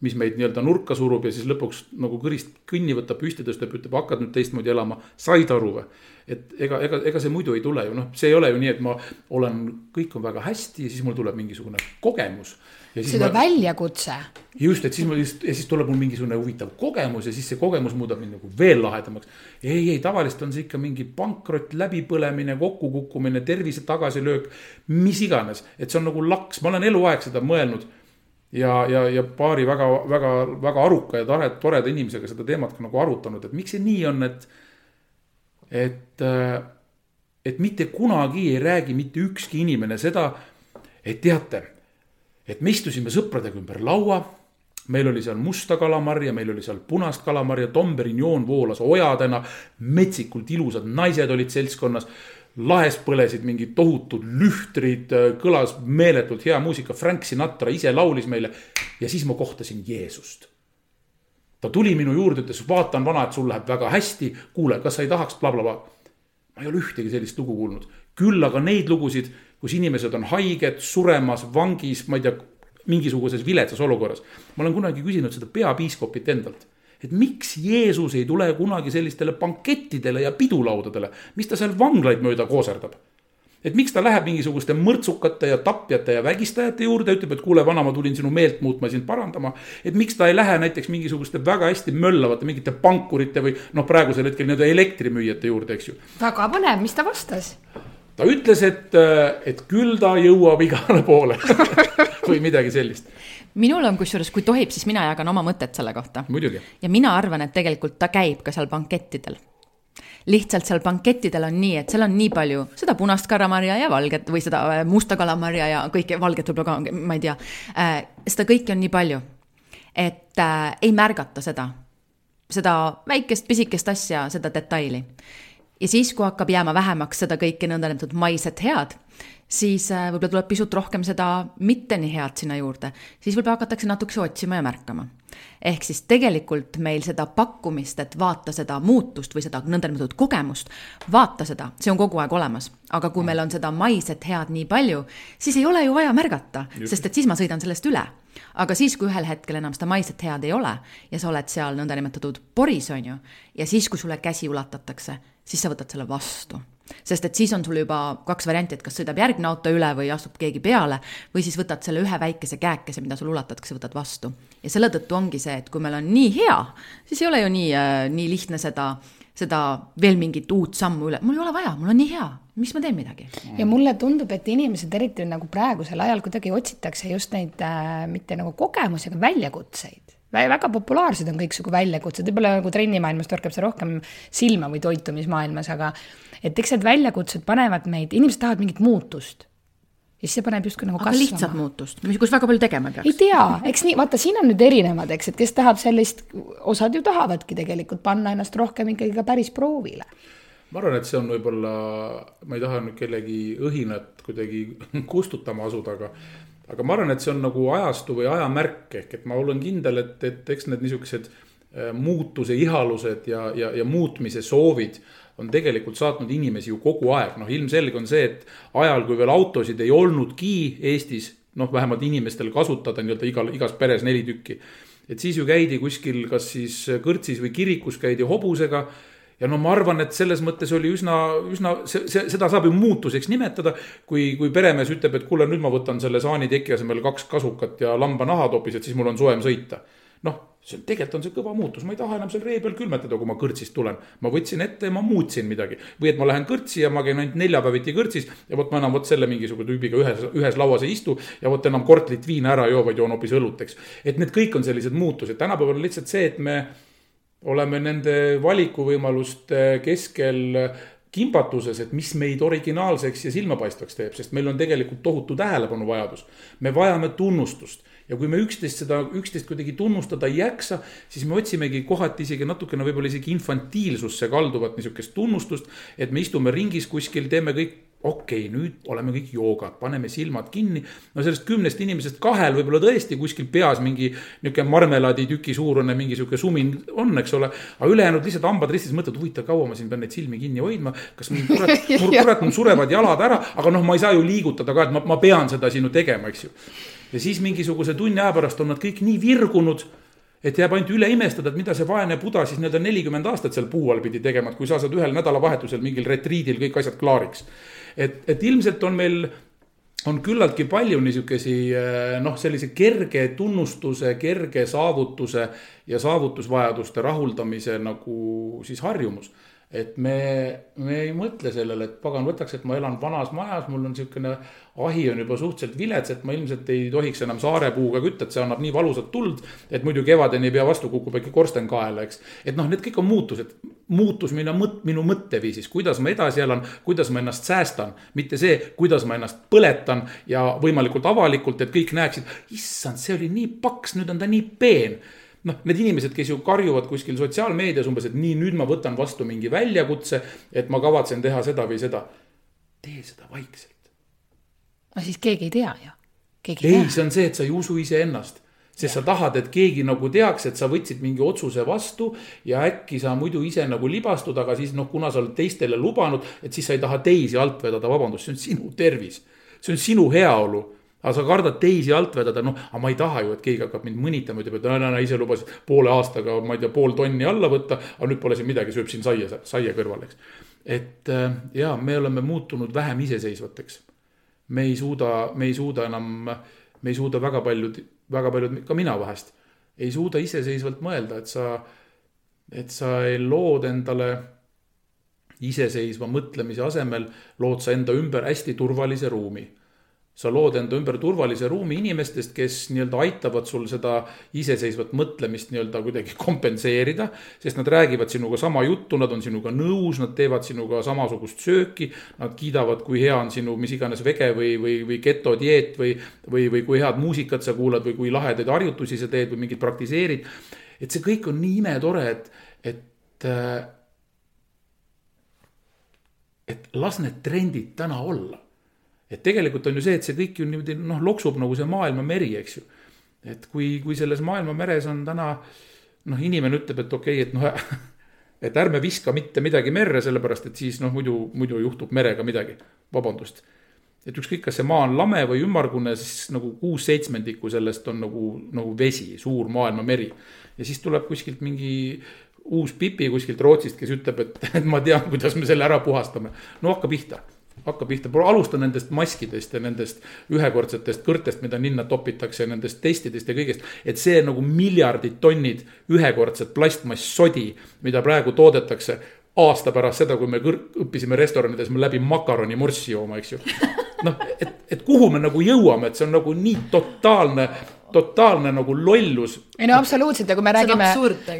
mis meid nii-öelda nurka surub ja siis lõpuks nagu kõrist kõnni võtab, püsti tõstab, ütleb, hakkad nüüd teistmoodi elama, said aru või? et ega, ega, ega see muidu ei tule ju, noh, see ei ole ju nii, et ma olen, kõik on väga hästi ja siis mul tuleb mingisugune kogemus. tuleb ma... väljakutse. just, et siis mul just ja siis tuleb mul mingisugune huvitav kogemus ja siis see kogemus muudab mind nagu veel lahedamaks. ei, ei tavaliselt on see ikka mingi pankrot, läbipõlemine, kokkukukkumine, tervise tagasilöök, mis iganes, et see on nagu laks, ma olen eluaeg seda mõelnud ja, ja, ja paari väga, väga, väga aruka ja tore, toreda inimesega seda teemat ka nagu arutanud, et miks see nii on, et. et, et mitte kunagi ei räägi mitte ükski inimene seda, et teate, et me istusime sõpradega ümber laua. meil oli seal musta kalamarja, meil oli seal punast kalamarja, Dom Perignon voolas ojadena, metsikult ilusad naised olid seltskonnas lahes põlesid mingid tohutud lühtrid, kõlas meeletult hea muusika, Frank Sinatra ise laulis meile. ja siis ma kohtasin Jeesust. ta tuli minu juurde, ütles, vaatan vana, et sul läheb väga hästi, kuule, kas sa ei tahaks blablabla bla, bla. ma ei ole ühtegi sellist lugu kuulnud, küll aga neid lugusid, kus inimesed on haiged, suremas, vangis, ma ei tea, mingisuguses viletsas olukorras. ma olen kunagi küsinud seda peapiiskopit endalt, et miks Jeesus ei tule kunagi sellistele bankettidele ja pidulaudadele, mis ta seal vanglaid mööda kooserdab et miks ta läheb mingisuguste mõrtsukate ja tapjate ja vägistajate juurde, ütleb, et kuule, vana, ma tulin sinu meelt muutma sind parandama. et miks ta ei lähe näiteks mingisuguste väga hästi möllavate mingite pankurite või noh, praegusel hetkel nii-öelda elektrimüüjate juurde, eks ju. väga põnev, mis ta vastas? ta ütles, et, et küll ta jõuab igale poole või midagi sellist minul on kusjuures, kui tohib, siis mina jagan oma mõtet selle kohta. ja mina arvan, et tegelikult ta käib ka seal bankettidel lihtsalt seal bankettidel on nii, et seal on nii palju seda punast karamarja ja valget või seda äh, musta kalamarja ja kõike, valget võib-olla ka, ma ei tea äh,. seda kõike on nii palju, et äh, ei märgata seda, seda väikest pisikest asja, seda detaili. ja siis, kui hakkab jääma vähemaks seda kõike nõndanimetatud maiset head, siis äh, võib-olla tuleb pisut rohkem seda mitte nii head sinna juurde, siis võib-olla hakatakse natukese otsima ja märkama ehk siis tegelikult meil seda pakkumist, et vaata seda muutust või seda nõndanimetatud kogemust, vaata seda, see on kogu aeg olemas. aga kui meil on seda maiset head nii palju, siis ei ole ju vaja märgata, sest et siis ma sõidan sellest üle. aga siis, kui ühel hetkel enam seda maiset head ei ole ja sa oled seal nõndanimetatud poris, on ju, ja siis, kui sulle käsi ulatatakse, siis sa võtad selle vastu sest et siis on sul juba kaks varianti, et kas sõidab järgmine auto üle või astub keegi peale või siis võtad selle ühe väikese käekese, mida sulle ulatatakse, võtad vastu. ja selle tõttu ongi see, et kui meil on nii hea, siis ei ole ju nii äh,, nii lihtne seda, seda veel mingit uut sammu üle, mul ei ole vaja, mul on nii hea, miks ma teen midagi? ja mulle tundub, et inimesed eriti nagu praegusel ajal kuidagi otsitakse just neid äh, mitte nagu kogemusi, aga väljakutseid väga populaarsed on kõiksugu väljakutsed, võib-olla nagu trennimaailmas torkab see rohkem silma või toitumismaailmas, aga et eks need väljakutsed panevad meid, inimesed tahavad mingit muutust. ja siis see paneb justkui nagu kasvama. lihtsat muutust, kus väga palju tegema peaks. ei tea, eks nii, vaata, siin on nüüd erinevad, eks, et kes tahab sellist, osad ju tahavadki tegelikult panna ennast rohkem ikkagi ka päris proovile ma arvan, et see on võib-olla, ma ei taha nüüd kellegi õhinat kuidagi kustutama asuda, aga aga ma arvan, et see on nagu ajastu või ajamärk, ehk et ma olen kindel, et, et eks need niisugused äh, muutuse ihalused ja, ja, ja muutmise soovid on tegelikult saatnud inimesi ju kogu aeg, noh, ilmselge on see, et ajal, kui veel autosid ei olnudki Eestis, noh, vähemalt inimestel kasutada nii-öelda igal, igas peres neli tükki. et siis ju käidi kuskil, kas siis kõrtsis või kirikus käidi hobusega ja no ma arvan, et selles mõttes oli üsna, üsna, see, see, seda saab ju muutuseks nimetada. kui, kui peremees ütleb, et kuule, nüüd ma võtan selle saaniteki asemel kaks kasukat ja lambanaha hoopis, et siis mul on soem sõita. noh, see tegelikult on see kõva muutus, ma ei taha enam seal ree peal külmetada, kui ma kõrtsist tulen. ma võtsin ette ja ma muutsin midagi või et ma lähen kõrtsi ja ma käin ainult neljapäeviti kõrtsis ja vot ma enam vot selle mingisuguse tüübiga ühes, ühes lauas ei istu ja vot enam kortlit viina ära ei joo, vaid joon hoopis õlut, eks. et need kõik on sellised muutused, tänapäeval on lihtsalt see, et me oleme nende valikuvõimaluste keskel kimbatuses, et mis meid originaalseks ja silmapaistvaks teeb, sest meil on tegelikult tohutu tähelepanuvajadus. me vajame tunnustust ja kui me üksteist seda, üksteist kuidagi tunnustada ei jaksa, siis me otsimegi kohati isegi natukene võib-olla isegi infantiilsusse kalduvat niisugust tunnustust. et me istume ringis kuskil, teeme kõik okei okay,, nüüd oleme kõik joogad, paneme silmad kinni. no sellest kümnest inimesest kahel võib-olla tõesti kuskil peas mingi niisugune marmelaaditüki suurune mingi sihuke sumin on, eks ole. aga ülejäänud lihtsalt hambad ristis mõtlevad, huvitav, kaua ma siin pean neid silmi kinni hoidma. kas mul kurat, mul kurat, mul surevad jalad ära, aga noh, ma ei saa ju liigutada ka, et ma, ma pean seda siin ju tegema, eks ju. ja siis mingisuguse tunni aja pärast on nad kõik nii virgunud et jääb ainult üle imestada, et mida see vaene buda siis nii-öelda nelikümmend aastat seal puu all pidi tegema, et kui sa saad ühel nädalavahetusel mingil retriidil kõik asjad klaariks et, et ilmselt on meil on küllaltki palju niisugusi eh, noh, sellise kerge tunnustuse, kerge saavutuse ja saavutusvajaduste rahuldamise nagu siis harjumus et me, me ei mõtle sellele, et pagan, võtaks, et ma elan vanas majas, mul on niisugune ahi on juba suhteliselt vilets, et ma ilmselt ei tohiks enam saarepuuga kütta, et see annab nii valusat tuld, et muidu kevadeni ei pea vastu, kukub äkki korsten kaela, eks. et noh, need kõik on muutused, muutus minu mõt-, minu mõtteviisis, kuidas ma edasi elan, kuidas ma ennast säästan, mitte see, kuidas ma ennast põletan ja võimalikult avalikult, et kõik näeksid, issand, see oli nii paks, nüüd on ta nii peen noh, need inimesed, kes ju karjuvad kuskil sotsiaalmeedias umbes, et nii, nüüd ma võtan vastu mingi väljakutse, et ma kavatsen teha seda või seda. tee seda vaikselt. no siis keegi ei tea ju. ei, see on see, et sa ei usu iseennast sest sa tahad, et keegi nagu teaks, et sa võtsid mingi otsuse vastu ja äkki sa muidu ise nagu libastud, aga siis noh, kuna sa oled teistele lubanud, et siis sa ei taha teisi alt vedada, vabandust, see on sinu tervis. see on sinu heaolu aga sa kardad teisi alt vedada, noh, aga ma ei taha ju, et keegi hakkab mind mõnitama, ütleb, et no, no ise lubasid poole aastaga, ma ei tea, pool tonni alla võtta, aga nüüd pole siin midagi, sööb siin saia, saia kõrval, eks. et äh, ja me oleme muutunud vähem iseseisvateks. me ei suuda, me ei suuda enam, me ei suuda väga paljud, väga paljud, ka mina vahest, ei suuda iseseisvalt mõelda, et sa, et sa lood endale iseseisva mõtlemise asemel, lood sa enda ümber hästi turvalise ruumi sa lood enda ümber turvalise ruumi inimestest, kes nii-öelda aitavad sul seda iseseisvat mõtlemist nii-öelda kuidagi kompenseerida. sest nad räägivad sinuga sama juttu, nad on sinuga nõus, nad teevad sinuga samasugust sööki. Nad kiidavad, kui hea on sinu mis iganes vege või, või, või getodieet või, või, või kui head muusikat sa kuulad või kui lahedaid harjutusi sa teed või mingeid praktiseerid. et see kõik on nii imetore, et, et et las need trendid täna olla et tegelikult on ju see, et see kõik ju niimoodi noh, loksub nagu see maailmameri, eks ju. et kui, kui selles maailmameres on täna noh, inimene ütleb, et okei okay,, et noh, et ärme viska mitte midagi merre, sellepärast et siis noh, muidu, muidu juhtub merega midagi, vabandust. et ükskõik, kas see maa on lame või ümmargune, siis nagu kuus seitsmendikku sellest on nagu, nagu vesi, suur maailmameri. ja siis tuleb kuskilt mingi uus pipi kuskilt Rootsist, kes ütleb, et, ma tean, kuidas me selle ära puhastame. no hakka pihta hakka pihta, alusta nendest maskidest ja nendest ühekordsetest kõrtest, mida ninna topitakse, nendest testidest ja kõigest. et see nagu miljardid tonnid ühekordset plastmasssodi, mida praegu toodetakse aasta pärast seda, kui me õppisime restoranides läbi makaronimorssi jooma, eks ju. noh, et, et kuhu me nagu jõuame, et see on nagu nii totaalne totaalne nagu lollus. ei no absoluutselt ja kui me räägime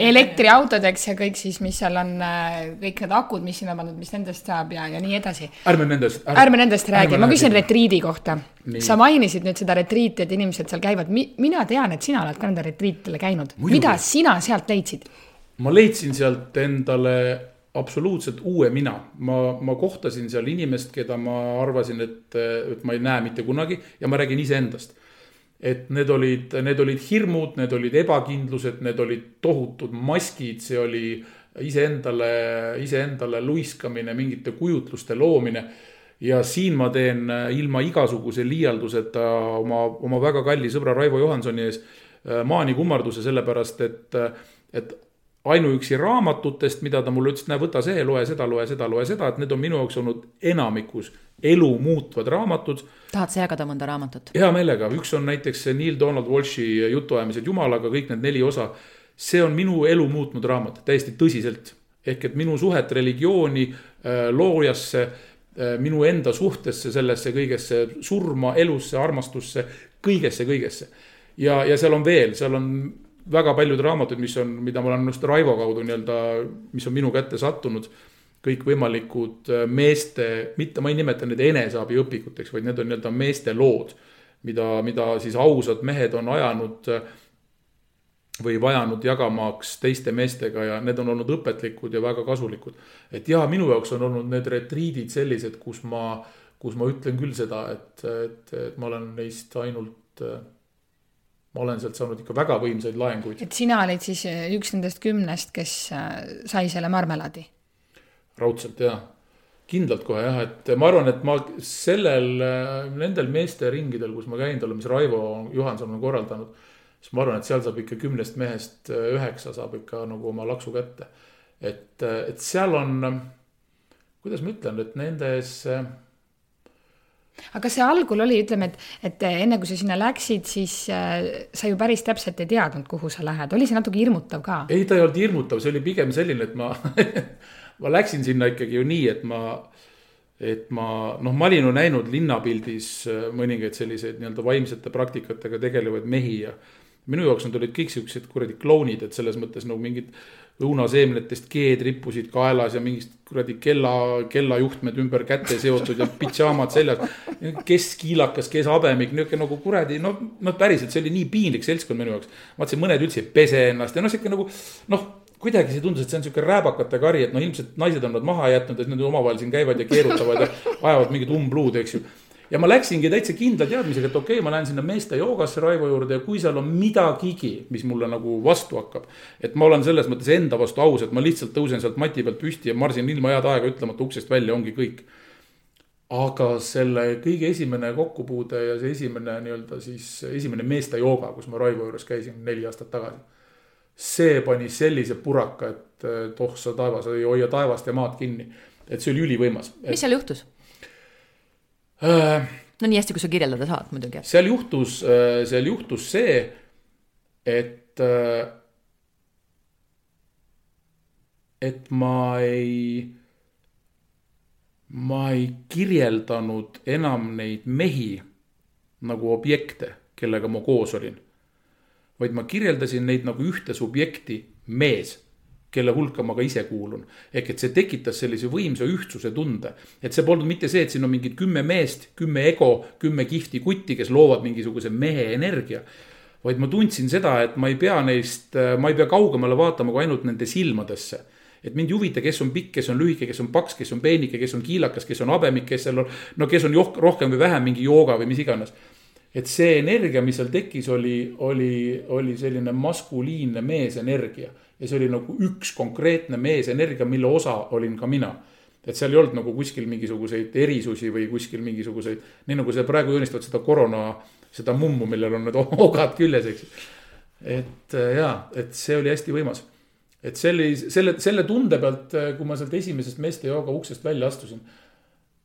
elektriautodeks ja kõik siis, mis seal on, äh, kõik need akud, mis sinna pandud, mis nendest saab ja, ja nii edasi. ärme nendest. ärme nendest räägi, ma küsin retriidi kohta. sa mainisid nüüd seda retriiti, et inimesed seal käivad Mi, mina tean, et sina oled ka nendel retriitidel käinud. mida sina sealt leidsid? ma leidsin sealt endale absoluutselt uue mina, ma, ma kohtasin seal inimest, keda ma arvasin, et, et ma ei näe mitte kunagi ja ma räägin iseendast et need olid, need olid hirmud, need olid ebakindlused, need olid tohutud maskid, see oli iseendale, iseendale luiskamine, mingite kujutluste loomine. ja siin ma teen ilma igasuguse liialduseta oma, oma väga kalli sõbra Raivo Johansoni ees äh, maani kummarduse, sellepärast et, et ainuüksi raamatutest, mida ta mulle ütles, näe, võta see, loe seda, loe seda, loe seda, et need on minu jaoks olnud enamikus elu muutvad raamatud. tahad sa jagada mõnda raamatut? hea meelega, üks on näiteks Neil Donald Walshi Jutuajamised Jumalaga, kõik need neli osa. see on minu elu muutnud raamat, täiesti tõsiselt. ehk et minu suhet religiooni, äh, loojasse, äh, minu enda suhtesse sellesse kõigesse, surma, elusse, armastusse, kõigesse, kõigesse. ja, ja seal on veel, seal on väga paljud raamatud, mis on, mida ma olen just Raivo kaudu nii-öelda, mis on minu kätte sattunud kõikvõimalikud äh, meeste, mitte, ma ei nimeta neid eneseabiõpikuteks, vaid need on nii-öelda meeste lood, mida, mida siis ausad mehed on ajanud äh, või vajanud jagamaks teiste meestega ja need on olnud õpetlikud ja väga kasulikud. et jaa, minu jaoks on olnud need retriidid sellised, kus ma, kus ma ütlen küll seda, et, et, et ma olen neist ainult äh, ma olen sealt saanud ikka väga võimsaid laenguid. et sina olid siis üks nendest kümnest, kes sai selle marmelaadi? raudselt jaa, kindlalt kohe jah, et ma arvan, et ma sellel, nendel meesteringidel, kus ma käin, tal, mis Raivo Johanson on korraldanud. siis ma arvan, et seal saab ikka kümnest mehest üheksa saab ikka nagu oma laksu kätte. et, et seal on, kuidas ma ütlen, et nendes aga kas see algul oli, ütleme, et, et enne kui sa sinna läksid, siis äh, sa ju päris täpselt ei teadnud, kuhu sa lähed, oli see natuke hirmutav ka? ei, ta ei olnud hirmutav, see oli pigem selline, et ma ma läksin sinna ikkagi ju nii, et ma, et ma noh, ma olin ju näinud linnapildis äh, mõningaid selliseid nii-öelda vaimsete praktikatega tegelevaid mehi ja minu jaoks nad olid kõik siuksed kuradi klounid, et selles mõttes nagu mingid õunaseemnetest G-d rippusid kaelas ja mingist kuradi kella, kellajuhtmed ümber käte seotud ja pidžaamad seljas. kes kiilakas, kes habemik, niisugune nagu kuradi, no, no päriselt, see oli nii piinlik seltskond minu jaoks. vaatasin, mõned üldse ei pese ennast ja noh, sihuke nagu noh kuidagi see tundus, et see on sihuke rääbakate kari, et noh, ilmselt naised on nad maha jätnud, et nad omavahel siin käivad ja keerutavad ja ajavad mingit umbluud, eks ju. Ja ma läksingi täitsa kindla teadmisega, et okei okay,, ma lähen sinna meeste joogasse Raivo juurde ja kui seal on midagigi, mis mulle nagu vastu hakkab. et ma olen selles mõttes enda vastu aus, et ma lihtsalt tõusen sealt mati pealt püsti ja marsin ilma head aega ütlemata uksest välja, ongi kõik. aga selle kõige esimene kokkupuude ja see esimene nii-öelda siis esimene meeste jooga, kus ma Raivo juures käisin neli aastat tagasi. see pani sellise puraka, et, oh sa taevas, hoia taevast ja maad kinni. et see oli ülivõimas. mis seal juhtus? No nii hästi, kui sa kirjeldada saad muidugi. seal juhtus, seal juhtus see, et, et ma ei ma ei kirjeldanud enam neid mehi nagu objekte, kellega ma koos olin. vaid ma kirjeldasin neid nagu ühte subjekti, mees, kelle hulka ma ka ise kuulun. ehk et see tekitas sellise võimsa ühtsuse tunde. et see polnud mitte see, et siin on mingid kümme meest, kümme ego, kümme kihvti kutti, kes loovad mingisuguse mehe energia. vaid ma tundsin seda, et ma ei pea neist, ma ei pea kaugemale vaatama kui ainult nende silmadesse et mind ei huvita, kes on pikk, kes on lühike, kes on paks, kes on peenike, kes on kiilakas, kes on habemik, kes seal on, no kes on joh, rohkem või vähem mingi jooga või mis iganes. et see energia, mis seal tekkis, oli, oli, oli selline maskuliinne meesenergia ja see oli nagu üks konkreetne meesenergia, mille osa olin ka mina et seal ei olnud nagu kuskil mingisuguseid erisusi või kuskil mingisuguseid, nii nagu sa praegu joonistavad seda koroona, seda mummu, millel on need ogad küljes, eks. et ja, et see oli hästi võimas et selle, selle, selle tunde pealt, äh, kui ma sealt esimesest meeste jooga uksest välja astusin.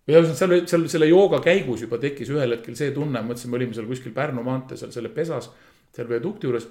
ja seal, seal selle jooga käigus juba tekkis ühel hetkel see tunne, mõtlesin, me olime seal kuskil Pärnu maantee seal selle pesas, seal viadukti juures.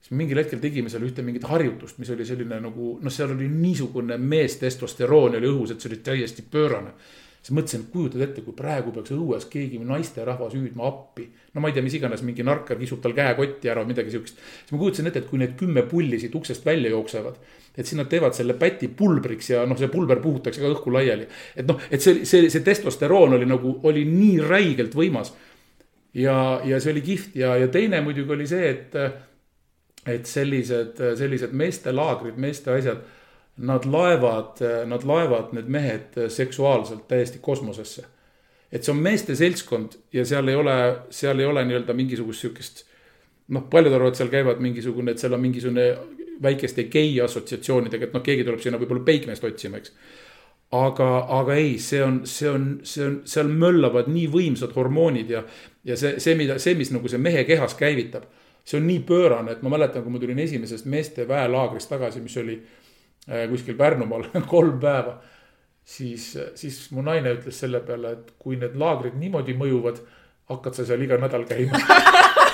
Siis mingil hetkel tegime seal ühte mingit harjutust, mis oli selline nagu noh, seal oli niisugune mees testosteroon oli õhus, et see oli täiesti pöörane siis mõtlesin, et kujutad ette, kui praegu peaks õues keegi naisterahvas hüüdma appi. no ma ei tea, mis iganes, mingi narkar kisub tal käekotti ära midagi siukest. siis ma kujutasin ette, et kui need kümme pulli siit uksest välja jooksevad. et siis nad teevad selle päti pulbriks ja noh, see pulber puhutakse ka õhku laiali. et noh, et see, see, see testosteroon oli nagu, oli nii räigelt võimas. ja, ja see oli kihvt ja, ja teine muidugi oli see, et, et sellised, sellised meestelaagrid, meeste asjad nad laevad, nad laevad need mehed seksuaalselt täiesti kosmosesse. et see on meeste seltskond ja seal ei ole, seal ei ole nii-öelda mingisugust sihukest. noh, paljud arvavad, seal käivad mingisugune, et seal on mingisugune väikeste gei assotsiatsioonidega, et noh, keegi tuleb sinna võib-olla peikmeest otsima, eks. aga, aga ei, see on, see on, see on, seal möllavad nii võimsad hormoonid ja, ja see, see, mida, see, mis nagu see mehe kehas käivitab. See on nii pöörane, et ma mäletan, kui ma tulin esimesest meeste väelaagrist tagasi, mis oli Äh, kuskil Pärnumaal kolm päeva. siis, siis mu naine ütles selle peale, et kui need laagrid niimoodi mõjuvad, hakkad sa seal iga nädal käima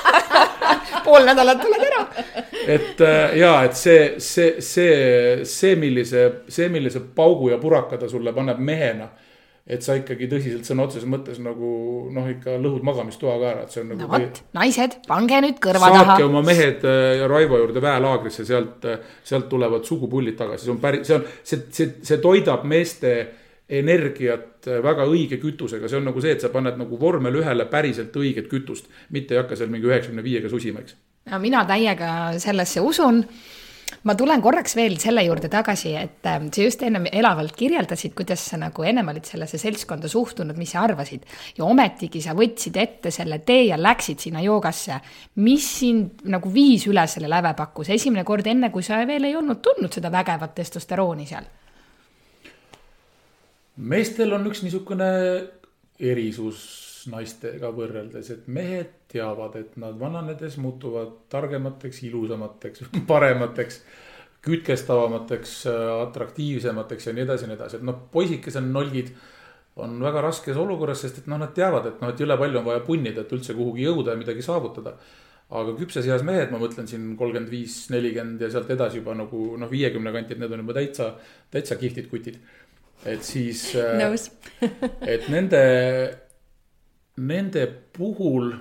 pool nädalat oled ära. et äh, ja, et see, see, see, see, millise, see, millise paugu ja puraka ta sulle paneb mehena et sa ikkagi tõsiselt sõna otseses mõttes nagu noh, ikka lõhud magamistoa ka ära, et see on nagu. no vot, naised, pange nüüd kõrva taha. saatke oma mehed äh, Raivo juurde väelaagrisse, sealt, äh, sealt tulevad sugupullid tagasi, see on päris, see on, see, see, see toidab meeste energiat äh, väga õige kütusega, see on nagu see, et sa paned nagu vormel ühele päriselt õiget kütust, mitte ei hakka seal mingi üheksakümne viiega susima, eks. no mina täiega sellesse usun ma tulen korraks veel selle juurde tagasi, et äh, sa just ennem elavalt kirjeldasid, kuidas sa nagu ennem olid sellesse seltskonda suhtunud, mis sa arvasid. ja ometigi sa võtsid ette selle tee ja läksid sinna joogasse. mis sind nagu viis üle selle lävepakku, see esimene kord enne, kui sa veel ei olnud tundnud seda vägevat testosterooni seal? meestel on üks niisugune erisus naistega võrreldes, et mehed teavad, et nad vananedes muutuvad targemateks, ilusamateks, paremateks, kütkestavamateks, atraktiivsemateks ja nii edasi ja nii edasi, et noh, poisikesed nolgid on väga raskes olukorras, sest et noh, nad teavad, et noh, et jõle palju on vaja punnida, et üldse kuhugi jõuda ja midagi saavutada. aga küpses eas mehed, ma mõtlen siin kolmkümmend viis, nelikümmend ja sealt edasi juba nagu noh, viiekümne kanti, et need on juba täitsa, täitsa kihvtid kutid. et siis et nende nende puhul.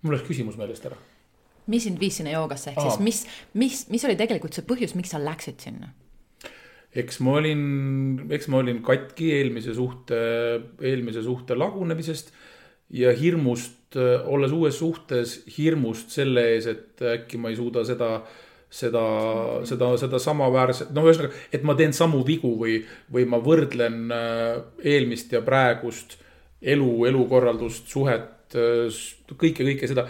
mul läks küsimus meelest ära. mis sind viis sinna joogasse, ehk Aa. siis mis, mis, mis oli tegelikult see põhjus, miks sa läksid sinna? eks ma olin, eks ma olin katki eelmise suhte, eelmise suhte lagunemisest ja hirmust, olles uues suhtes, hirmust selle ees, et äkki ma ei suuda seda äh, seda, seda, seda samaväärset, noh, ühesõnaga, et ma teen samu vigu või, või ma võrdlen äh, eelmist ja praegust elu, elukorraldust, suhet, äh, kõike, kõike seda.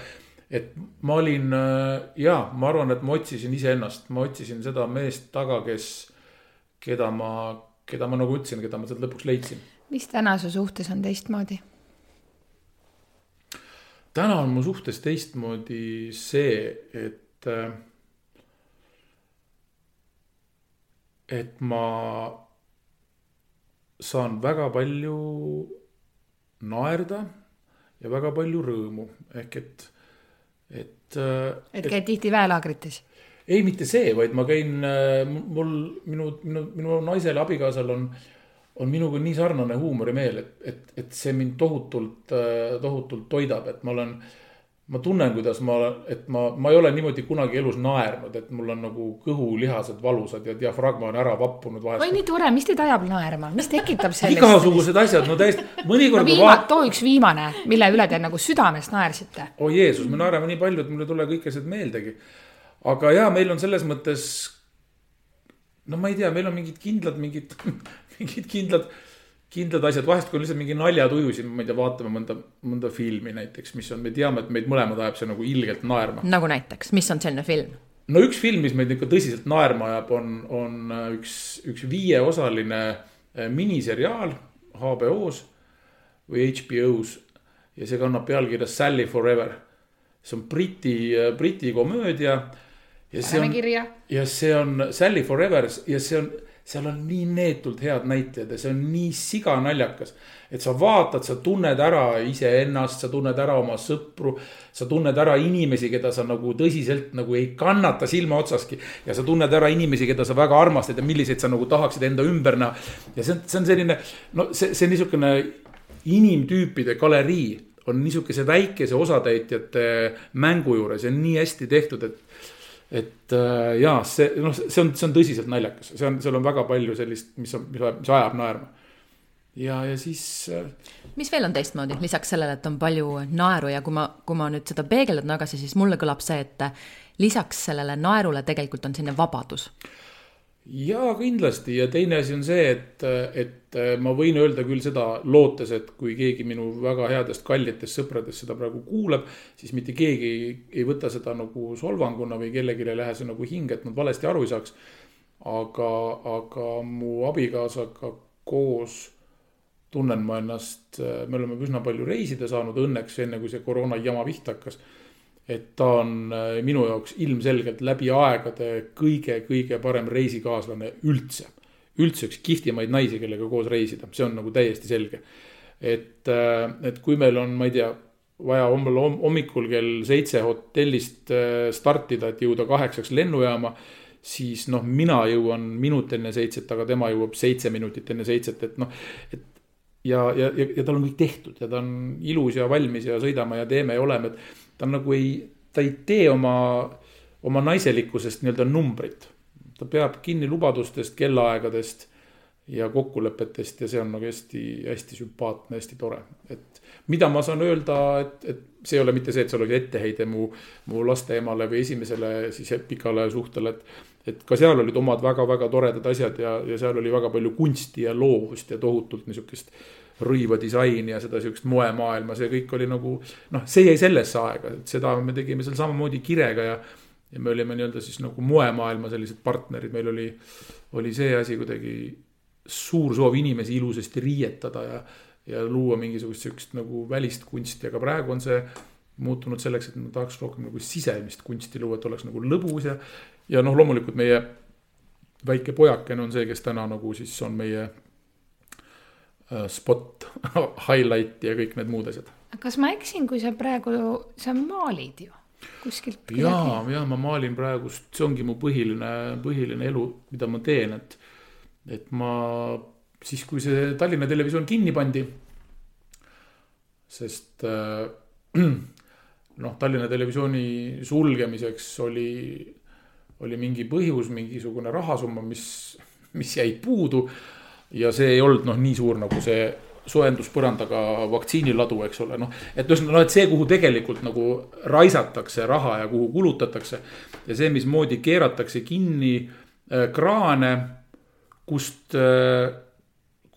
et ma olin äh, ja ma arvan, et ma otsisin iseennast, ma otsisin seda meest taga, kes, keda ma, keda ma nagu ütlesin, keda ma sealt lõpuks leidsin. mis täna su suhtes on teistmoodi? täna on mu suhtes teistmoodi see, et. Et ma saan väga palju naerda ja väga palju rõõmu, ehk et, et. et käid tihti väelaagrites? ei, mitte see, vaid ma käin, mul, minu, minu, minu naisel, abikaasal on, on minuga nii sarnane huumorimeel, et, et, et see mind tohutult, tohutult toidab, et ma olen. Ma tunnen, kuidas ma, et ma, ma ei ole niimoodi kunagi elus naernud, et mul on nagu kõhulihased valusad ja diafragma on ära vappunud oi, vahest. nii tore, mis teid ajab naerma, mis tekitab sellist? igasugused asjad, no täiesti, no mõnikord ma viima-, vaatan. too üks viimane, mille üle te nagu südamest naersite. oi oh, Jeesus, me naerame nii palju, et mul ei tule kõik asjad meeldegi. aga jaa, meil on selles mõttes. no ma ei tea, meil on mingid kindlad, mingid, mingid kindlad, kindlad asjad, vahest kui on lihtsalt mingi naljatuju siin, ma ei tea, vaatame mõnda, mõnda filmi näiteks, mis on, me teame, et meid mõlemad ajab see nagu ilgelt naerma. nagu näiteks, mis on selline film? no üks film, mis meid ikka tõsiselt naerma ajab, on, on äh, üks, üks viieosaline äh, miniseriaal HBO-s või HBO-s ja see kannab pealkirja Sally Forever. see on Briti, Briti komöödia. ja see on, ja see on Sally Forever ja see on, seal on nii neetult head näitlejad ja see on nii siganaljakas. et sa vaatad, sa tunned ära iseennast, sa tunned ära oma sõpru, sa tunned ära inimesi, keda sa nagu tõsiselt nagu ei kannata silma otsaski. ja sa tunned ära inimesi, keda sa väga armastad ja milliseid sa nagu tahaksid enda ümber näha. ja see on, see on selline, no see, see niisugune inimtüüpide galerii on niisuguse väikese osatäitjate mängu juures ja nii hästi tehtud, et et äh, jaa, see noh, see on, see on tõsiselt naljakas, see on, seal on väga palju sellist, mis on, mis ajab, mis ajab naerma. ja, ja siis äh, mis veel on teistmoodi, lisaks sellele, et on palju naeru ja kui ma, kui ma nüüd seda peegeldan tagasi, siis mulle kõlab see, et lisaks sellele naerule tegelikult on selline vabadus. jaa, kindlasti ja teine asi on see, et, et ma võin öelda küll seda lootes, et kui keegi minu väga headest kallitest sõpradest seda praegu kuulab, siis mitte keegi ei, võta seda nagu solvanguna või kellelegi ei lähe see nagu hinge, et nad valesti aru ei saaks. aga, aga mu abikaasaga koos tunnen ma ennast, me oleme üsna palju reisida saanud õnneks, enne kui see koroona jama pihta hakkas et ta on äh, minu jaoks ilmselgelt läbi aegade kõige-kõige parem reisikaaslane üldse. üldse üks kihvtimaid naisi, kellega koos reisida, see on nagu täiesti selge. et, et kui meil on, ma ei tea, vaja hommikul, hommikul kell seitse hotellist äh, startida, et jõuda kaheksaks lennujaama, siis noh, mina jõuan minut enne seitset, aga tema jõuab seitse minutit enne seitset, et noh, et ja, ja, ja, ja tal on kõik tehtud ja ta on ilus ja valmis ja sõidame ja teeme ja oleme, et ta nagu ei, ta ei tee oma, oma naiselikkusest nii-öelda numbrit. ta peab kinni lubadustest, kellaaegadest ja kokkulepetest ja see on nagu hästi-hästi sümpaatne, hästi tore, et mida ma saan öelda, et, et see ei ole mitte see, et seal oli etteheide mu, mu laste emale või esimesele siis pikale suhtele, et et ka seal olid omad väga-väga toredad asjad ja, ja seal oli väga palju kunsti ja loovust ja tohutult niisugust rõiva disaini ja seda sihukest moemaailma, see kõik oli nagu noh, see jäi sellesse aega, et seda me tegime seal samamoodi kirega ja ja me olime nii-öelda siis nagu moemaailma sellised partnerid, meil oli, oli see asi kuidagi suur soov inimesi ilusasti riietada ja ja luua mingisugust sihukest nagu välist kunsti, aga praegu on see muutunud selleks, et ma tahaks rohkem nagu sisemist kunsti luua, et oleks nagu lõbus ja ja noh, loomulikult meie väike pojakene on see, kes täna nagu siis on meie äh, spot, highlight ja kõik need muud asjad. kas ma eksin, kui sa praegu, sa maalid ju kuskilt? ja, ja ma maalin praegust, see ongi mu põhiline, põhiline elu, mida ma teen, et, et ma siis, kui see Tallinna Televisioon kinni pandi, sest äh, noh, Tallinna Televisiooni sulgemiseks oli, oli mingi põhjus, mingisugune rahasumma, mis, mis jäi puudu ja see ei olnud noh, nii suur nagu see soojenduspõrandaga vaktsiiniladu, eks ole, noh. et ühesõnaga noh, et see, kuhu tegelikult nagu raisatakse raha ja kuhu kulutatakse ja see, mismoodi keeratakse kinni äh, kraane, kust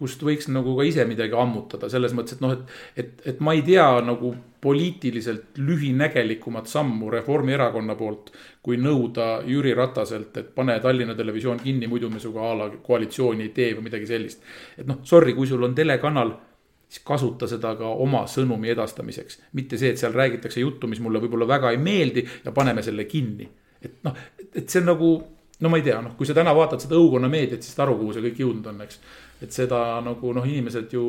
kust võiks nagu ka ise midagi ammutada, selles mõttes, et noh, et, et, et ma ei tea nagu poliitiliselt lühinägelikumat sammu Reformierakonna poolt, kui nõuda Jüri Rataselt, et pane Tallinna Televisioon kinni, muidu me sinuga a la koalitsiooni ei tee või midagi sellist. et noh, sorry, kui sul on telekanal siis kasuta seda ka oma sõnumi edastamiseks. mitte see, et seal räägitakse juttu, mis mulle võib-olla väga ei meeldi ja paneme selle kinni. et noh, et see on nagu, no ma ei tea, noh, kui sa täna vaatad seda õukonna meediat, siis saad aru, kuhu see kõik jõudnud on, eks. et seda nagu noh, inimesed ju,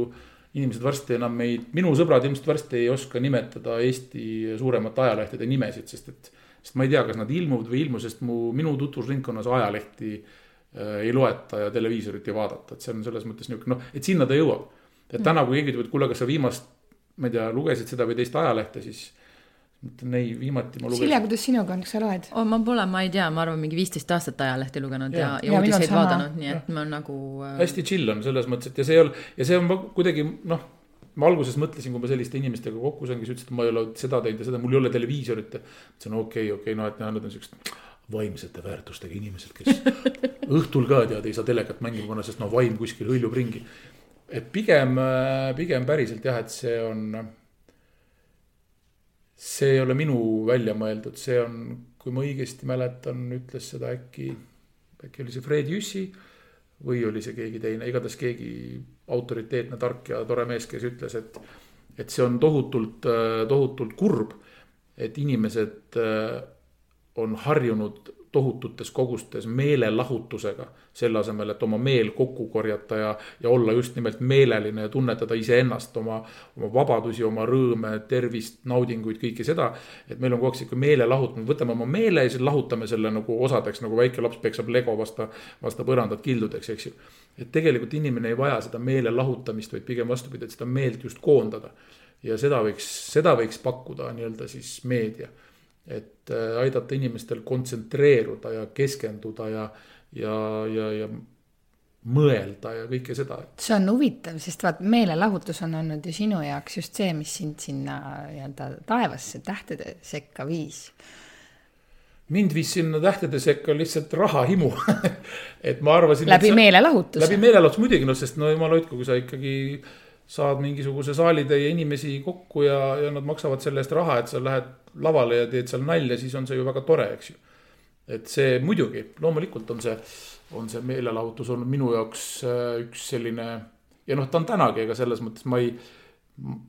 inimesed varsti enam meid, minu sõbrad ilmselt varsti ei oska nimetada Eesti suuremate ajalehtede nimesid, sest et. sest ma ei tea, kas nad ilmuvad või ei ilmu, sest mu, minu tutvusringkonnas ajalehti äh, ei loeta ja televiisorit ei vaadata, et see on selles mõttes nihuke noh, et sinna ta jõuab et täna, kui keegi ütleb, et kuule, kas sa viimast, ma ei tea, lugesid seda või teist ajalehte, siis mõtlen ei, viimati ma lugesin. Silja, kuidas sinuga on, kas sa loed oh,? ma pole, ma ei tea, ma arvan, mingi viisteist aastat ajalehti lugenud ja, ja, ja uudiseid vaadanud, nii et ja. ma nagu äh.... hästi chill on selles mõttes, et ja see ei ole, ja see on kuidagi noh, ma alguses mõtlesin, kui ma selliste inimestega kokku sain, kes ütlesid, et ma ei ole seda teinud ja seda, mul ei ole televiisorit ja. ütlesin okei okay,, okei okay,, no et nad on siuksed vaimsete väärtustega inimesed, kes õhtul ka tead, ei saa telekat mängima panna, sest noh, vaim kuskil hõljub ringi et pigem, pigem päriselt jah, et see on, see ei ole minu välja mõeldud, see on, kui ma õigesti mäletan, ütles seda äkki, äkki oli see Fred Jüssi või oli see keegi teine, igatahes keegi autoriteetne, tark ja tore mees, kes ütles, et, et see on tohutult, tohutult kurb, et inimesed on harjunud tohututes kogustes meelelahutusega. selle asemel, et oma meel kokku korjata ja, ja olla just nimelt meeleline ja tunnetada iseennast, oma, oma vabadusi, oma rõõme, tervist, naudinguid, kõike seda. et meil on kogu aeg sihuke meelelahutamine, võtame oma meele ja siis lahutame selle nagu osadeks, nagu väike laps peksab lego vasta, vasta põrandat kildudeks, eks ju. et tegelikult inimene ei vaja seda meele lahutamist, vaid pigem vastupidi, et seda meelt just koondada. ja seda võiks, seda võiks pakkuda nii-öelda siis meedia et äh, aidata inimestel kontsentreeruda ja keskenduda ja, ja, ja, ja mõelda ja kõike seda. see on huvitav, sest vaat meelelahutus on olnud ju sinu jaoks just see, mis sind sinna nii-öelda taevasse tähtede sekka viis. mind viis sinna tähtede sekka lihtsalt rahahimu et ma arvasin. läbi sa, meelelahutuse. läbi meelelahutuse muidugi, noh, sest no jumal hoidku, kui sa ikkagi saad mingisuguse saalitäie inimesi kokku ja, ja nad maksavad selle eest raha, et sa lähed lavale ja teed seal nalja, siis on see ju väga tore, eks ju. et see muidugi, loomulikult on see, on see meelelahutus olnud minu jaoks äh, üks selline ja noh, ta on tänagi, ega selles mõttes ma ei,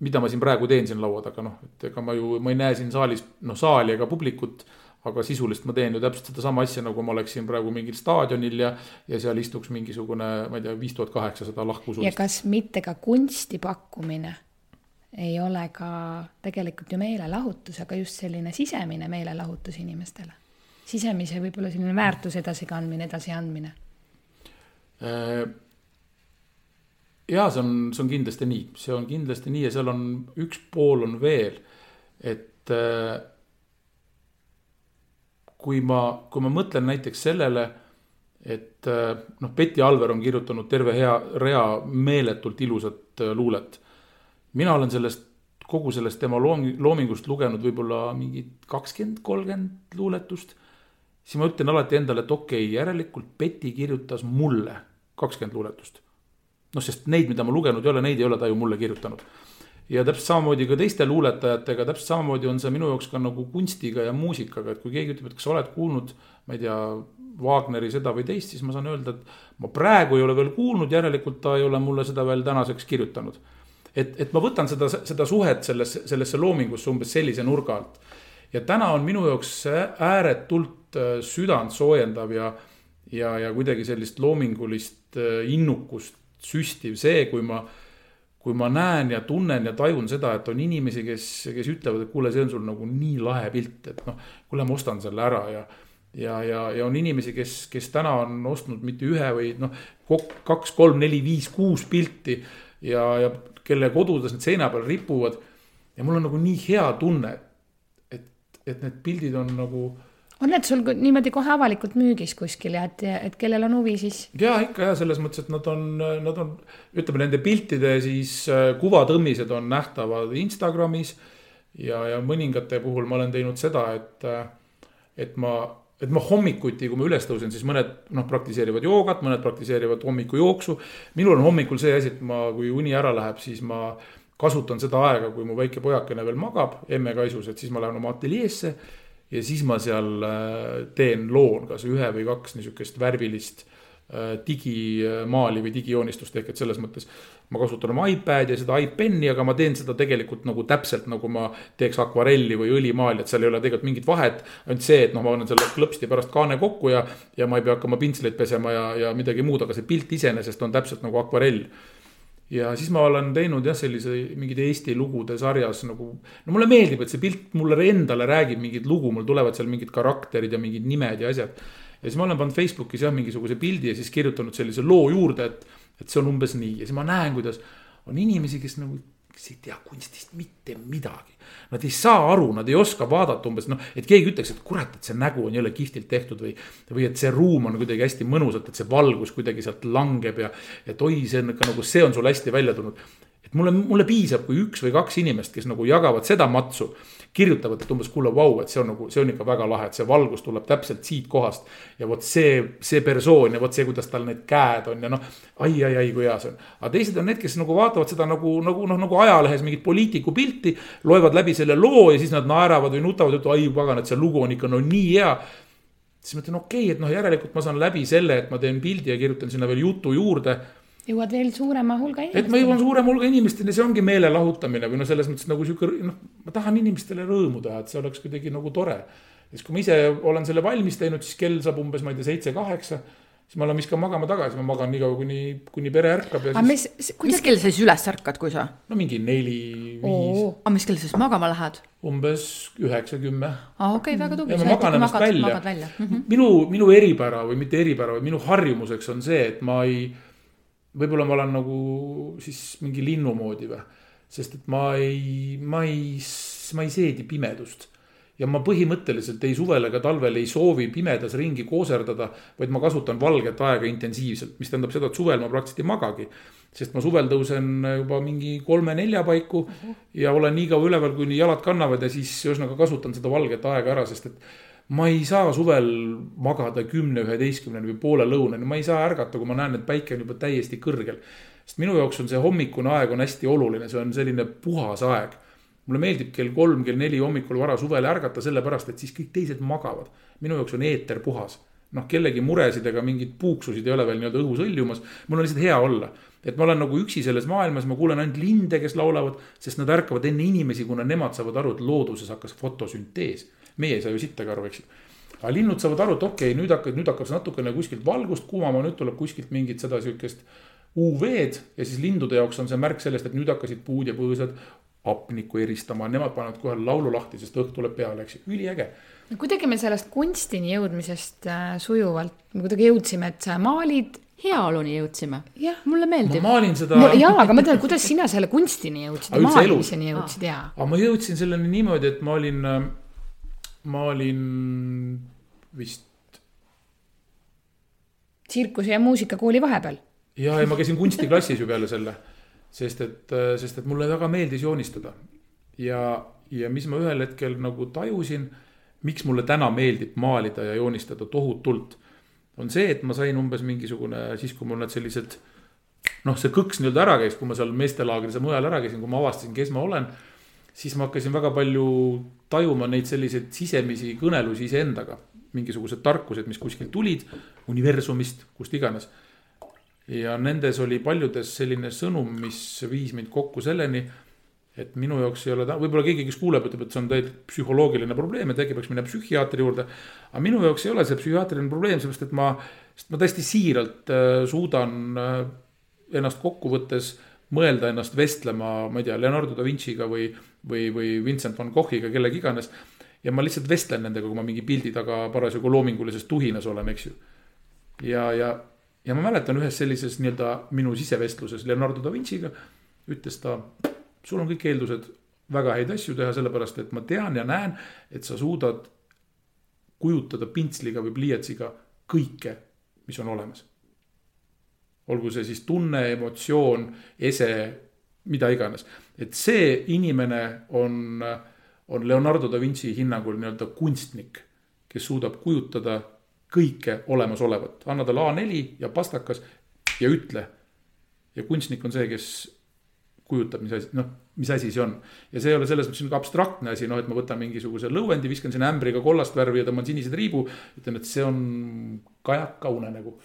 mida ma siin praegu teen siin laua taga, noh, et ega ma ju, ma ei näe siin saalis, noh, saali ega publikut aga sisuliselt ma teen ju täpselt sedasama asja, nagu ma oleksin praegu mingil staadionil ja, ja seal istuks mingisugune, ma ei tea, viis tuhat kaheksasada lahkusulist. ja kas mitte ka kunsti pakkumine ei ole ka tegelikult ju meelelahutus, aga just selline sisemine meelelahutus inimestele. sisemise võib-olla selline väärtuse edasikandmine, edasiandmine. Äh, ja see on, see on kindlasti nii, see on kindlasti nii ja seal on üks pool on veel, et äh, kui ma, kui ma mõtlen näiteks sellele, et äh, noh, Betty Alver on kirjutanud terve hea rea meeletult ilusat äh, luulet. mina olen sellest, kogu sellest tema loom-, loomingust lugenud võib-olla mingi kakskümmend, kolmkümmend luuletust. siis ma ütlen alati endale, et okei okay,, järelikult Betty kirjutas mulle kakskümmend luuletust. noh, sest neid, mida ma lugenud ei ole, neid ei ole ta ju mulle kirjutanud ja täpselt samamoodi ka teiste luuletajatega, täpselt samamoodi on see minu jaoks ka nagu kunstiga ja muusikaga, et kui keegi ütleb, et kas sa oled kuulnud, ma ei tea, Wagneri seda või teist, siis ma saan öelda, et ma praegu ei ole veel kuulnud, järelikult ta ei ole mulle seda veel tänaseks kirjutanud. et, et ma võtan seda, seda suhet sellesse, sellesse loomingusse umbes sellise nurga alt. ja täna on minu jaoks ääretult äh, südant soojendav ja, ja, ja kuidagi sellist loomingulist äh, innukust süstiv see, kui ma kui ma näen ja tunnen ja tajun seda, et on inimesi, kes, kes ütlevad, et kuule, see on sul nagu nii lahe pilt, et noh, kuule, ma ostan selle ära ja ja, ja, ja on inimesi, kes, kes täna on ostnud mitte ühe või noh, kaks, kolm, neli, viis, kuus pilti ja, ja kelle kodudes need seina peal ripuvad. ja mul on nagu nii hea tunne, et, et need pildid on nagu on need sul niimoodi kohe avalikult müügis kuskil ja et, et kellel on huvi, siis? ja ikka ja selles mõttes, et nad on, nad on, ütleme nende piltide siis äh, kuvatõmmised on nähtavad Instagramis. ja, ja mõningate puhul ma olen teinud seda, et, äh, et ma et ma hommikuti, kui ma üles tõusen, siis mõned noh, praktiseerivad joogat, mõned praktiseerivad hommikujooksu. minul on hommikul see asi, et ma, kui uni ära läheb, siis ma kasutan seda aega, kui mu väike pojakene veel magab emme-kaisus, et siis ma lähen oma ateljeesse. Ja siis ma seal äh, teen loon kas ühe või kaks niisugust värvilist äh, digimaali või digijoonistust ehk et selles mõttes ma kasutan oma iPad'i ja seda iPen'i, aga ma teen seda tegelikult nagu täpselt nagu ma teeks akvarelli või õlimaali, et seal ei ole tegelikult mingit vahet. ainult see, et noh, ma panen selle klõpsti pärast kaane kokku ja, ja ma ei pea hakkama pintsleid pesema ja, ja midagi muud, aga see pilt iseenesest on täpselt nagu akvarell ja siis ma olen teinud jah, sellise mingid Eesti lugude sarjas nagu, no mulle meeldib, et see pilt mulle endale räägib mingit lugu, mul tulevad seal mingid karakterid ja mingid nimed ja asjad. ja siis ma olen pannud Facebookis jah, mingisuguse pildi ja siis kirjutanud sellise loo juurde, et et see on umbes nii ja siis ma näen, kuidas on inimesi, kes nagu, kes ei tea kunstist mitte midagi. Nad ei saa aru, nad ei oska vaadata umbes noh, et keegi ütleks, et kurat, et see nägu on jälle kihvtilt tehtud või. või et see ruum on kuidagi hästi mõnusalt, et see valgus kuidagi sealt langeb ja, et oi, see on ikka nagu, see on sul hästi välja tulnud. et mulle, mulle piisab, kui üks või kaks inimest, kes nagu jagavad seda matsu kirjutavad, et umbes kuule, vau, et see on nagu, see on ikka väga lahe, et see valgus tuleb täpselt siit kohast. ja vot see, see persoon ja vot see, kuidas tal need käed on ja noh, ai, ai, ai, kui hea see on. aga teised on need, kes nagu vaatavad seda nagu, nagu noh, nagu ajalehes mingit poliitiku pilti. loevad läbi selle loo ja siis nad naeravad või nutavad, et ai pagan, et see lugu on ikka no nii hea siis ma ütlen, okei okay,, et noh, järelikult ma saan läbi selle, et ma teen pildi ja kirjutan sinna veel jutu juurde jõuad veel suurema hulga inimesteni. et ma jõuan suurema hulga inimesteni, see ongi meele lahutamine või noh, selles mõttes nagu sihuke noh, ma tahan inimestele rõõmu teha, et see oleks kuidagi nagu tore. siis kui ma ise olen selle valmis teinud, siis kell saab umbes, ma ei tea, seitse-kaheksa siis ma lähen viskan magama tagasi, ma magan nii kaua, kuni, kuni pere ärkab ja siis. mis, mis kell sa siis üles ärkad, kui sa? no mingi neli, viis. aga mis kell sa siis magama lähed? umbes üheksa, kümme. aa, okei okay,, väga tubli. ma magan ennast välja.. Mm -hmm. minu, minu eripära või mitte eripära, vaid minu harjumuseks on see, et ma ei võib-olla ma olen nagu siis mingi linnu moodi või. sest et ma ei, ma ei, ma ei seedi pimedust. ja ma põhimõtteliselt ei suvel ega talvel ei soovi pimedas ringi kooserdada, vaid ma kasutan valget aega intensiivselt, mis tähendab seda, et suvel ma praktiliselt ei magagi. sest ma suvel tõusen juba mingi kolme-nelja paiku uh -huh. ja olen nii kaua üleval, kuni jalad kannavad ja siis ühesõnaga kasutan seda valget aega ära, sest et ma ei saa suvel magada kümne, üheteistkümneni või poole lõunani, ma ei saa ärgata, kui ma näen, et päike on juba täiesti kõrgel. sest minu jaoks on see hommikune aeg on hästi oluline, see on selline puhas aeg. mulle meeldib kell kolm, kell neli hommikul vara suvel ärgata, sellepärast et siis kõik teised magavad. minu jaoks on eeter puhas. noh, kellegi muresid ega mingeid puuksusid ei ole veel nii-öelda õhus hõljumas, mul on lihtsalt hea olla et ma olen nagu üksi selles maailmas, ma kuulen ainult linde, kes laulavad, sest nad ärkavad enne inimesi, kuna nemad saavad aru, et looduses hakkas fotosüntees meie ei saa ju sittagi aru, eks ju. aga linnud saavad aru, et okei okay,, nüüd hakkab, nüüd hakkab see natukene kuskilt valgust kuumama, nüüd tuleb kuskilt mingit seda sihukest UV-d ja siis lindude jaoks on see märk sellest, et nüüd hakkasid puud ja põõsad hapnikku eristama, nemad panevad kohe laulu lahti, sest õhk tuleb peale, eks ju, üliäge. no kuidagi me sellest kunstini jõudmisest äh, sujuvalt, me kuidagi jõudsime, et sa maalid heaoluni jõudsime. mulle meeldib. ma maalin seda. jaa, aga ma mõtlen, kuidas sina selle kunstini jõudsid, maalimiseni jõudsid, jaa. aga ma jõudsin selleni niimoodi, et ma olin äh, ma olin vist. tsirkuse ja muusikakooli vahepeal. ja, ja ma käisin kunstiklassis ju peale selle, sest et, sest et mulle väga meeldis joonistada. ja, ja mis ma ühel hetkel nagu tajusin, miks mulle täna meeldib maalida ja joonistada tohutult. on see, et ma sain umbes mingisugune, siis kui mul need sellised noh, see kõks nii-öelda ära käis, kui ma seal meestelaagris ja mujal ära käisin, kui ma avastasin, kes ma olen siis ma hakkasin väga palju tajuma neid selliseid sisemisi kõnelusi iseendaga. mingisugused tarkused, mis kuskilt tulid, universumist, kust iganes. ja nendes oli paljudes selline sõnum, mis viis mind kokku selleni, et minu jaoks ei ole, võib-olla keegi, kes kuuleb, ütleb, et see on täielikult psühholoogiline probleem, et äkki peaks minema psühhiaatri juurde. aga minu jaoks ei ole see psühhiaatriline probleem, sellepärast et ma, sest ma täiesti siiralt äh, suudan äh, ennast kokku võttes mõelda ennast vestlema, ma ei tea, Leonardo da Vinci'ga või või, või Vincent van Goghiga, kellega iganes. ja ma lihtsalt vestlen nendega, kui ma mingi pildi taga parasjagu loomingulises tuhinas olen, eks ju. ja, ja, ja ma mäletan ühes sellises nii-öelda minu sisevestluses Leonardo da Vinci'ga ütles ta, sul on kõik eeldused väga häid asju teha, sellepärast et ma tean ja näen, et sa suudad kujutada pintsliga või pliiatsiga kõike, mis on olemas. olgu see siis tunne, emotsioon, ese, mida iganes et see inimene on, on Leonardo da Vinci hinnangul nii-öelda kunstnik, kes suudab kujutada kõike olemasolevat, anna talle A4 ja pastakas ja ütle. ja kunstnik on see, kes kujutab, mis asi, noh, mis asi see on. ja see ei ole selles mõttes niisugune abstraktne asi, noh, et ma võtan mingisuguse lõuendi, viskan sinna ämbriga kollast värvi ja tõmban sinised riibu. ütlen, et see on kajaka unenägu.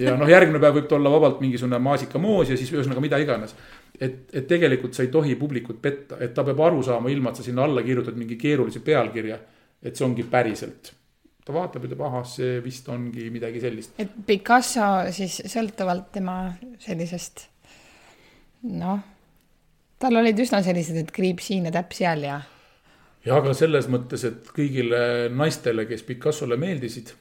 ja noh, järgmine päev võib ta olla vabalt mingisugune maasikamoos ja siis ühesõnaga mida iganes. Et, et tegelikult sa ei tohi publikut petta, et ta peab aru saama, ilma et sa sinna alla kirjutad mingi keerulise pealkirja. et see ongi päriselt ta vaatab, ütleb, ahah, see vist ongi midagi sellist. et Picasso siis sõltuvalt tema sellisest noh, tal olid üsna sellised, et kriip siin ja täpp seal ja. ja aga selles mõttes, et kõigile naistele, kes Picassole meeldisid,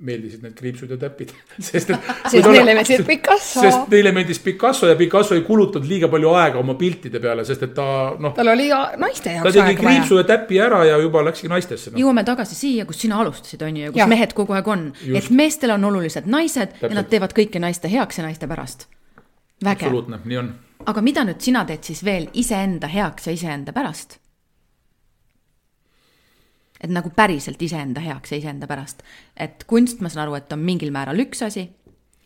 meeldisid need kriipsud ja täpid. sest et. sest neile meeldis Picasso. sest neile meeldis Picasso ja Picasso ei kulutanud liiga palju aega oma piltide peale, sest et ta noh. tal oli naiste jaoks aega vaja. ta tegi kriipsu ja täpi ära ja juba läkski naistesse no.. jõuame tagasi siia, kus sina alustasid, on ju, ja kus ja. mehed kogu aeg on. et meestel on olulised naised Täpselt. ja nad teevad kõike naiste heaks ja naiste pärast. absoluutne, nii on. aga mida nüüd sina teed siis veel iseenda heaks ja iseenda pärast? Et nagu päriselt iseenda heaks ja iseenda pärast. et kunst, ma saan aru, et on mingil määral üks asi,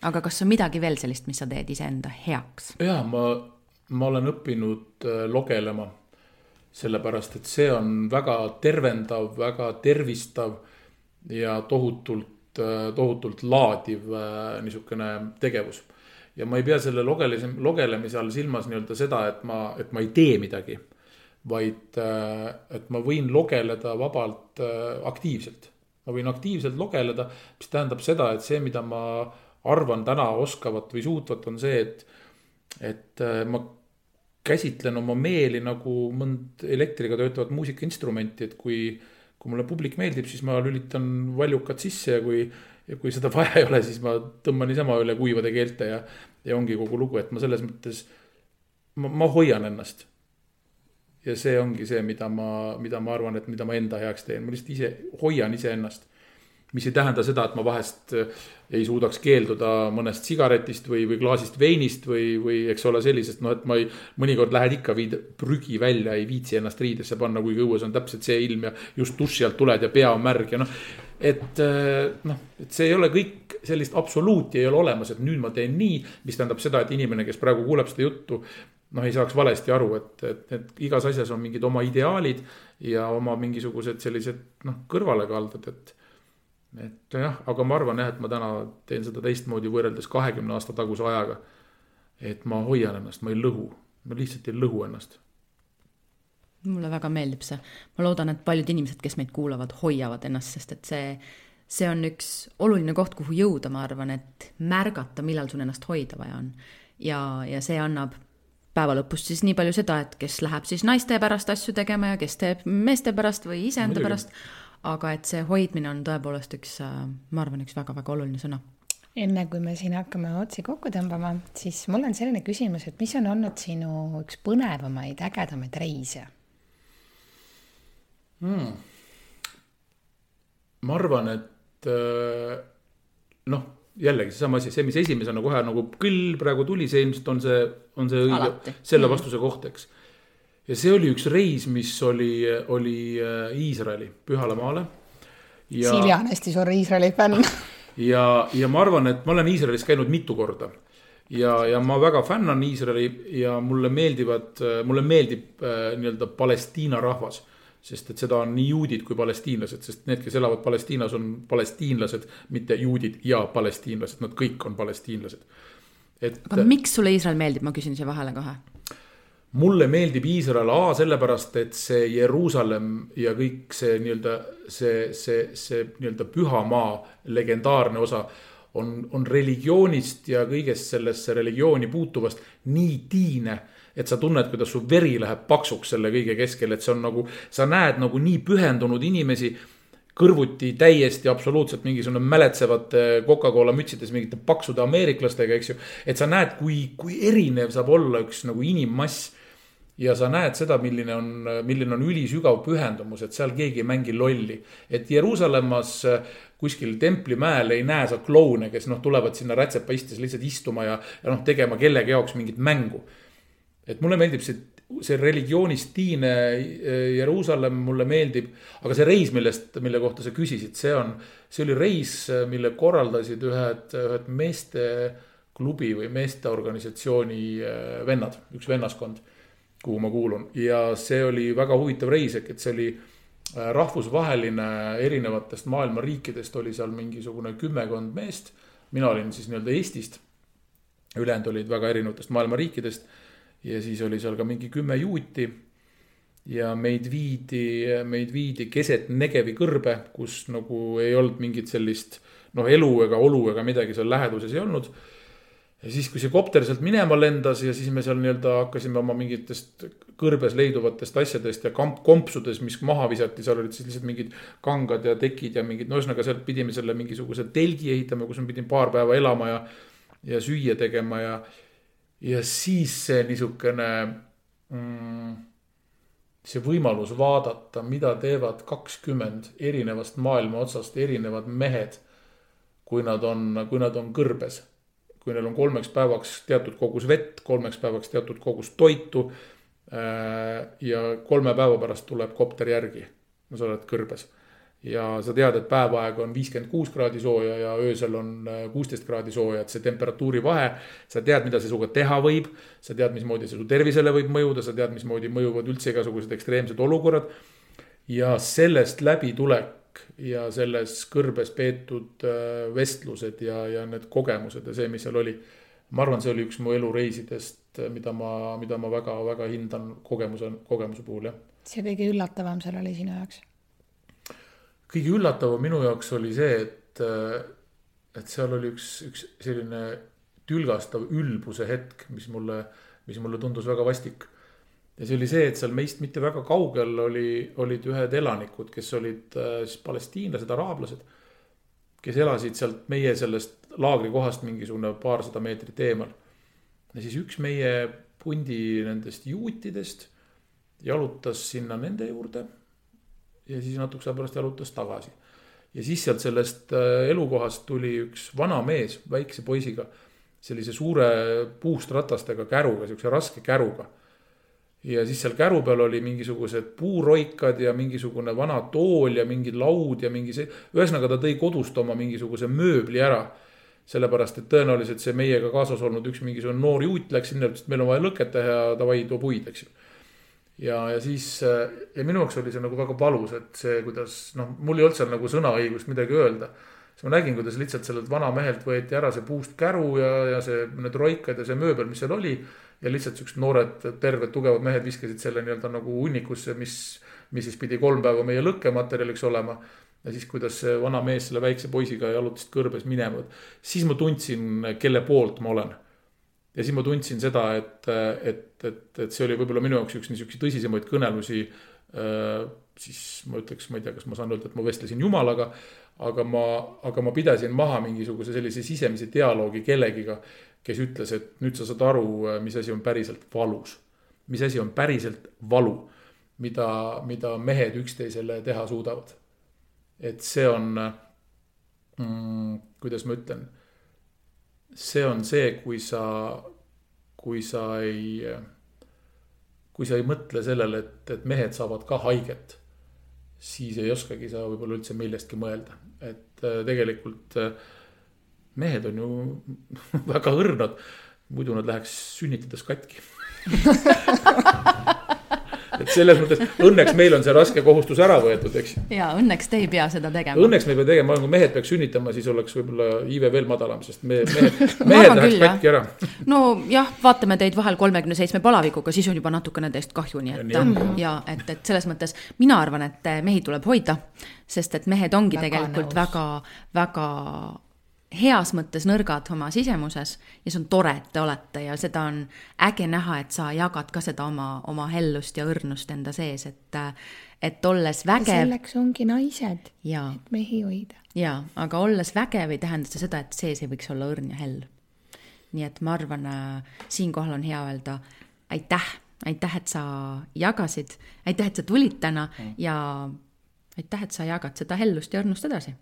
aga kas on midagi veel sellist, mis sa teed iseenda heaks? jaa, ma, ma olen õppinud äh, logelema, sellepärast et see on väga tervendav, väga tervistav ja tohutult, äh, tohutult laadiv äh, niisugune tegevus. ja ma ei pea selle logelemise, logelemise all silmas nii-öelda seda, et ma, et ma ei tee midagi vaid äh, et ma võin logeleda vabalt äh, aktiivselt. ma võin aktiivselt logeleda, mis tähendab seda, et see, mida ma arvan täna oskavat või suutvat, on see, et, et äh, ma käsitlen oma meeli nagu mõnd elektriga töötavat muusikainstrumenti, et kui, kui mulle publik meeldib, siis ma lülitan valjukad sisse ja kui, ja kui seda vaja ei ole, siis ma tõmban niisama üle kuivade keelte ja, ja ongi kogu lugu, et ma selles mõttes, ma, ma hoian ennast ja see ongi see, mida ma, mida ma arvan, et mida ma enda heaks teen, ma lihtsalt ise hoian iseennast. mis ei tähenda seda, et ma vahest äh, ei suudaks keelduda mõnest sigaretist või, või klaasist veinist või, või eks ole sellisest, noh, et ma ei. mõnikord lähed ikka, viid prügi välja, ei viitsi ennast riidesse panna, kuigi õues on täpselt see ilm ja just duši alt tuled ja pea on märg ja noh. et äh, noh, et see ei ole kõik sellist absoluuti ei ole olemas, et nüüd ma teen nii, mis tähendab seda, et inimene, kes praegu kuuleb seda juttu noh, ei saaks valesti aru, et, et, et igas asjas on mingid oma ideaalid ja oma mingisugused sellised noh, kõrvalekalded, et. et jah, aga ma arvan jah, et ma täna teen seda teistmoodi võrreldes kahekümne aasta taguse ajaga. et ma hoian ennast, ma ei lõhu, ma lihtsalt ei lõhu ennast. mulle väga meeldib see, ma loodan, et paljud inimesed, kes meid kuulavad, hoiavad ennast, sest et see see on üks oluline koht, kuhu jõuda, ma arvan, et märgata, millal sul ennast hoida vaja on. ja, ja see annab päeva lõpus siis nii palju seda, et kes läheb siis naiste pärast asju tegema ja kes teeb meeste pärast või iseenda pärast. aga et see hoidmine on tõepoolest üks, äh, ma arvan, üks väga-väga oluline sõna. enne kui me siin hakkame otsi kokku tõmbama, siis mul on selline küsimus, et mis on olnud sinu üks põnevamaid, ägedamaid reise hmm.? ma arvan, et äh, noh jällegi seesama asi, see, mis esimesena kohe nagu küll praegu tuli, see ilmselt on see, on see õige, selle mm. vastuse koht, eks. ja see oli üks reis, mis oli, oli äh, Iisraeli, Pühale maale. Silja on hästi suur Iisraeli fänn ja, ja ma arvan, et ma olen Iisraelis käinud mitu korda. ja, ja ma väga fännan Iisraeli ja mulle meeldivad, mulle meeldib äh, nii-öelda Palestiina rahvas sest et seda on nii juudid kui palestiinlased, sest need, kes elavad Palestiinas, on palestiinlased, mitte juudid ja palestiinlased, nad kõik on palestiinlased. et. aga miks sulle Iisrael meeldib, ma küsin siia vahele kohe. mulle meeldib Iisrael A sellepärast, et see Jeruusalemm ja kõik see nii-öelda see, see, see nii-öelda püha maa legendaarne osa on, on religioonist ja kõigest sellesse religiooni puutuvast nii tiine et sa tunned, kuidas su veri läheb paksuks selle kõige keskel, et see on nagu, sa näed nagu nii pühendunud inimesi kõrvuti täiesti absoluutselt mingisugune mäletsevate Coca-Cola mütsides mingite paksude ameeriklastega, eks ju. et sa näed, kui, kui erinev saab olla üks nagu inimmass. ja sa näed seda, milline on, milline on ülisügav pühendumus, et seal keegi ei mängi lolli. et Jeruusalemmas kuskil templimäel ei näe sa kloune, kes noh, tulevad sinna rätsepa istes lihtsalt istuma ja, ja noh, tegema kellegi jaoks mingit mängu et mulle meeldib see see religioonistiine Jeruusalemm mulle meeldib, aga see reis, millest, mille kohta sa küsisid, see on, see oli reis, mille korraldasid ühed, ühed meesteklubi või meesteorganisatsiooni äh, vennad, üks vennaskond, kuhu ma kuulun. Ja see oli väga huvitav reis, ehk et see oli äh, rahvusvaheline erinevatest maailma riikidest oli seal mingisugune kümmekond meest. mina olin siis nii-öelda Eestist, ülejäänud olid väga erinevatest maailma riikidest ja siis oli seal ka mingi kümme juuti. ja meid viidi, meid viidi keset Negevi kõrbe, kus nagu ei olnud mingit sellist noh, elu ega olu ega midagi seal läheduses ei olnud. ja siis, kui see kopter sealt minema lendas ja siis me seal nii-öelda hakkasime oma mingitest kõrbes leiduvatest asjadest ja kamp, kompsudes, mis maha visati, seal olid siis lihtsalt mingid kangad ja tekid ja mingid, no ühesõnaga sealt pidime selle mingisuguse telgi ehitama, kus me pidime paar päeva elama ja, ja süüa tegema ja ja siis see niisugune mm, see võimalus vaadata, mida teevad kakskümmend erinevast maailma otsast erinevad mehed. kui nad on, kui nad on kõrbes, kui neil on kolmeks päevaks teatud kogus vett, kolmeks päevaks teatud kogus toitu. Äh, ja kolme päeva pärast tuleb kopter järgi, no sa oled kõrbes ja sa tead, et päevaeg on viiskümmend kuus kraadi sooja ja öösel on äh, kuusteist kraadi sooja, et see temperatuuri vahe, sa tead, mida see sinuga teha võib. sa tead, mismoodi see su tervisele võib mõjuda, sa tead, mismoodi mõjuvad üldse igasugused ekstreemsed olukorrad. ja sellest läbitulek ja selles kõrbes peetud äh, vestlused ja, ja need kogemused ja see, mis seal oli. ma arvan, see oli üks mu elureisidest, mida ma, mida ma väga-väga hindan kogemuse, kogemuse puhul, jah. see kõige üllatavam seal oli sinu jaoks kõige üllatavam minu jaoks oli see, et, et seal oli üks, üks selline tülgastav ülbuse hetk, mis mulle, mis mulle tundus väga vastik. ja see oli see, et seal meist mitte väga kaugel oli, olid ühed elanikud, kes olid siis palestiinlased, araablased. kes elasid sealt meie sellest laagrikohast mingisugune paarsada meetrit eemal. ja siis üks meie pundi nendest juutidest jalutas sinna nende juurde ja siis natukese aja pärast jalutas tagasi. ja siis sealt sellest äh, elukohast tuli üks vana mees väikse poisiga, sellise suure puust ratastega käruga, siukse raske käruga. ja siis seal käru peal oli mingisugused puuroikad ja mingisugune vana tool ja mingi laud ja mingi see, ühesõnaga ta tõi kodust oma mingisuguse mööbli ära sellepärast, et tõenäoliselt see meiega kaasas olnud üks mingisugune noor juut läks sinna, ütles, et meil on vaja lõket teha ja davai, too puid, eks ju ja, ja siis ja minu jaoks oli see nagu väga valus, et see, kuidas noh, mul ei olnud seal nagu sõnaõigust midagi öelda. siis ma nägin, kuidas lihtsalt sellelt vanamehelt võeti ära see puust käru ja, ja see, need roikad ja see mööbel, mis seal oli. ja lihtsalt siuksed noored, terved, tugevad mehed viskasid selle nii-öelda nagu hunnikusse, mis, mis siis pidi kolm päeva meie lõkkematerjaliks olema ja siis, kuidas see vana mees selle väikse poisiga jalutas kõrbes minema, siis ma tundsin, kelle poolt ma olen ja siis ma tundsin seda, et, et, et, et see oli võib-olla minu jaoks üks niisuguseid tõsisemaid kõnelusi. Äh, siis ma ütleks, ma ei tea, kas ma saan öelda, et ma vestlesin jumalaga, aga ma, aga ma pidasin maha mingisuguse sellise sisemise dialoogi kellegiga, kes ütles, et nüüd sa saad aru, mis asi on päriselt valus. mis asi on päriselt valu, mida, mida mehed üksteisele teha suudavad. et see on mm,, kuidas ma ütlen see on see, kui sa, kui sa ei, kui sa ei mõtle sellele, et, et mehed saavad ka haiget, siis ei oskagi sa võib-olla üldse millestki mõelda, et äh, tegelikult äh, mehed on ju väga õrnad, muidu nad läheks sünnitades katki et selles mõttes õnneks meil on see raske kohustus ära võetud, eks. ja õnneks te ei pea seda tegema. õnneks me ei pea tegema, kui mehed peaks sünnitama, siis oleks võib-olla iive veel madalam, sest me, mehed, mehed läheks katki ära. nojah, vaatame teid vahel kolmekümne seitsme palavikuga, siis on juba natukene teist kahju, nii et ja, ja et, et selles mõttes mina arvan, et mehi tuleb hoida, sest et mehed ongi väga tegelikult nõus. väga, väga heas mõttes nõrgad oma sisemuses ja see on tore, et te olete ja seda on äge näha, et sa jagad ka seda oma, oma hellust ja õrnust enda sees, et, et olles vägev. selleks ongi naised, et mehi hoida. jaa, aga olles vägev ei tähenda see seda, et sees ei võiks olla õrn ja hell. nii et ma arvan äh,, siinkohal on hea öelda aitäh, aitäh, et sa jagasid, aitäh, et sa tulid täna mm. ja aitäh, et sa jagad seda hellust ja õrnust edasi.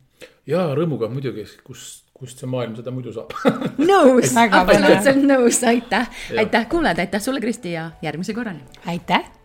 ja rõõmuga muidugi, kust, kust see maailm seda muidu saab? Nõus, absoluutselt nõus, aitäh, aitäh kuulajad, aitäh sulle, Kristi ja järgmise korrani. aitäh